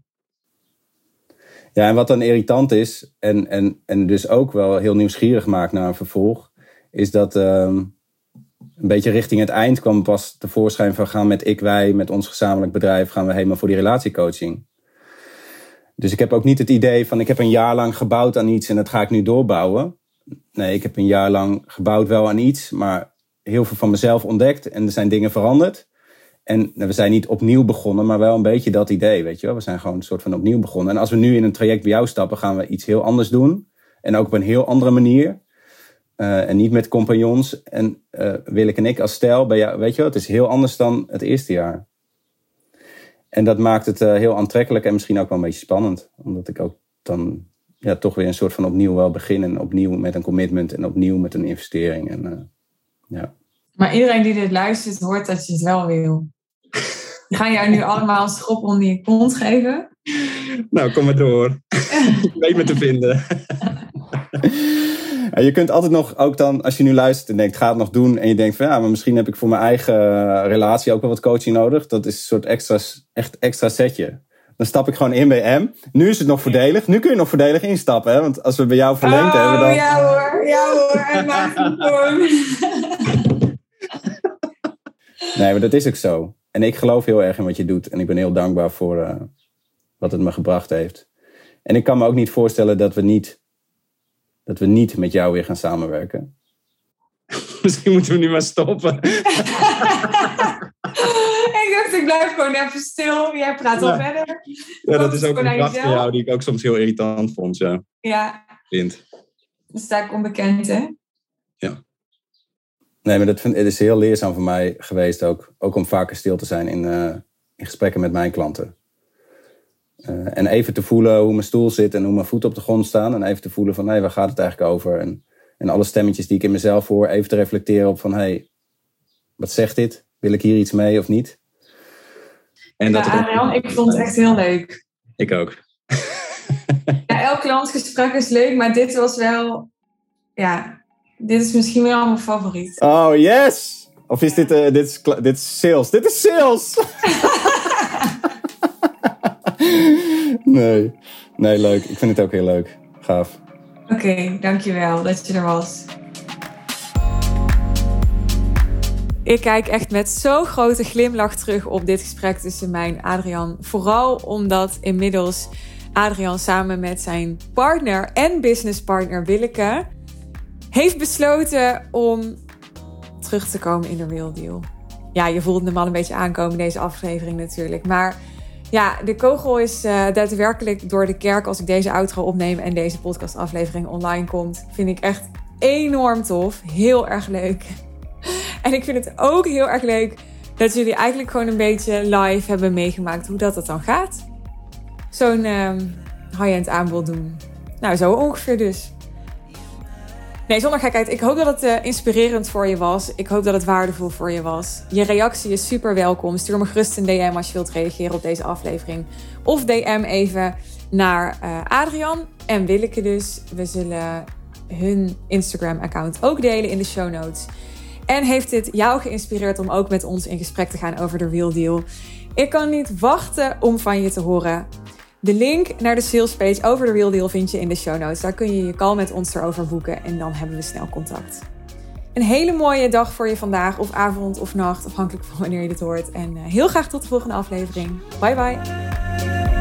Ja, en wat dan irritant is, en, en, en dus ook wel heel nieuwsgierig maakt naar een vervolg, is dat ehm, een beetje richting het eind kwam pas tevoorschijn van gaan met ik, wij, met ons gezamenlijk bedrijf, gaan we helemaal voor die relatiecoaching. Dus ik heb ook niet het idee van ik heb een jaar lang gebouwd aan iets en dat ga ik nu doorbouwen. Nee, ik heb een jaar lang gebouwd wel aan iets, maar heel veel van mezelf ontdekt en er zijn dingen veranderd. En we zijn niet opnieuw begonnen, maar wel een beetje dat idee, weet je wel. We zijn gewoon een soort van opnieuw begonnen. En als we nu in een traject bij jou stappen, gaan we iets heel anders doen. En ook op een heel andere manier. Eh, en niet met compagnons. En eh Willeke en ik als stijl weet je wel. Het is heel anders dan het eerste jaar. En dat maakt het eh, heel aantrekkelijk en misschien ook wel een beetje spannend. Omdat ik ook dan ja, toch weer een soort van opnieuw wel begin. En opnieuw met een commitment en opnieuw met een investering. En, ja. Maar iedereen die dit luistert, hoort dat je het wel wil. We gaan jou nu allemaal een schop onder je kont geven. Nou, kom maar door. Weet me te vinden. Ja, je kunt altijd nog, ook dan als je nu luistert en denkt, ga het nog doen. En je denkt van ja, maar misschien heb ik voor mijn eigen relatie ook wel wat coaching nodig. Dat is een soort extra, echt extra setje. Dan stap ik gewoon in bij M. Nu is het nog voordelig. Nu kun je nog voordelig instappen. Hè? Want als we bij jou verlengd oh, hebben dan... ja hoor, ja hoor. En Nee, maar dat is ook zo. En ik geloof heel erg in wat je doet. En ik ben heel dankbaar voor uh, wat het me gebracht heeft. En ik kan me ook niet voorstellen dat we niet, dat we niet met jou weer gaan samenwerken. Misschien moeten we nu maar stoppen. ik dacht, ik blijf gewoon even stil. Jij praat al verder. Ja, dat is ook een kracht van jou die ik ook soms heel irritant vond. Ja. Ja. Vind. Dan sta ik onbekend, hè? Ja. Nee, maar dat vind, het is heel leerzaam voor mij geweest ook. Ook om vaker stil te zijn in, uh, in gesprekken met mijn klanten. Uh, en even te voelen hoe mijn stoel zit en hoe mijn voeten op de grond staan. En even te voelen van, hé, hey, waar gaat het eigenlijk over? En, en alle stemmetjes die ik in mezelf hoor, even te reflecteren op van, hé, hey, wat zegt dit? Wil ik hier iets mee of niet? En dat ja, ik vond het echt heel leuk. Ik ook. ja, elk klantgesprek is leuk, maar dit was wel, ja, dit is misschien wel mijn favoriet. Oh, yes! Of is dit, uh, dit, is, dit is sales? Dit is sales! nee. nee, leuk. Ik vind het ook heel leuk. Gaaf. Oké, okay, dankjewel dat je er was. Ik kijk echt met zo'n grote glimlach terug op dit gesprek tussen mij en Adrian. Vooral omdat inmiddels Adrian samen met zijn partner en businesspartner Willeke heeft besloten om terug te komen in de Real Deal. Ja, je voelt hem al een beetje aankomen deze aflevering natuurlijk. Maar ja, de kogel is uh, daadwerkelijk door de kerk als ik deze outro opneem en deze podcastaflevering online komt. Vind ik echt enorm tof. Heel erg leuk. En ik vind het ook heel erg leuk dat jullie eigenlijk gewoon een beetje live hebben meegemaakt hoe dat het dan gaat. Zo'n um, high-end aanbod doen. Nou, zo ongeveer dus. Nee, zonder gekheid. Ik hoop dat het uh, inspirerend voor je was. Ik hoop dat het waardevol voor je was. Je reactie is super welkom. Stuur me gerust een DM als je wilt reageren op deze aflevering. Of DM even naar uh, Adrian en Willeke dus. We zullen hun Instagram-account ook delen in de show notes. En heeft dit jou geïnspireerd om ook met ons in gesprek te gaan over de Real Deal? Ik kan niet wachten om van je te horen. De link naar de salespage over de Real Deal vind je in de show notes. Daar kun je je call met ons erover boeken en dan hebben we snel contact. Een hele mooie dag voor je vandaag, of avond of nacht, afhankelijk van wanneer je dit hoort. En eh, heel graag tot de volgende aflevering. Bye bye.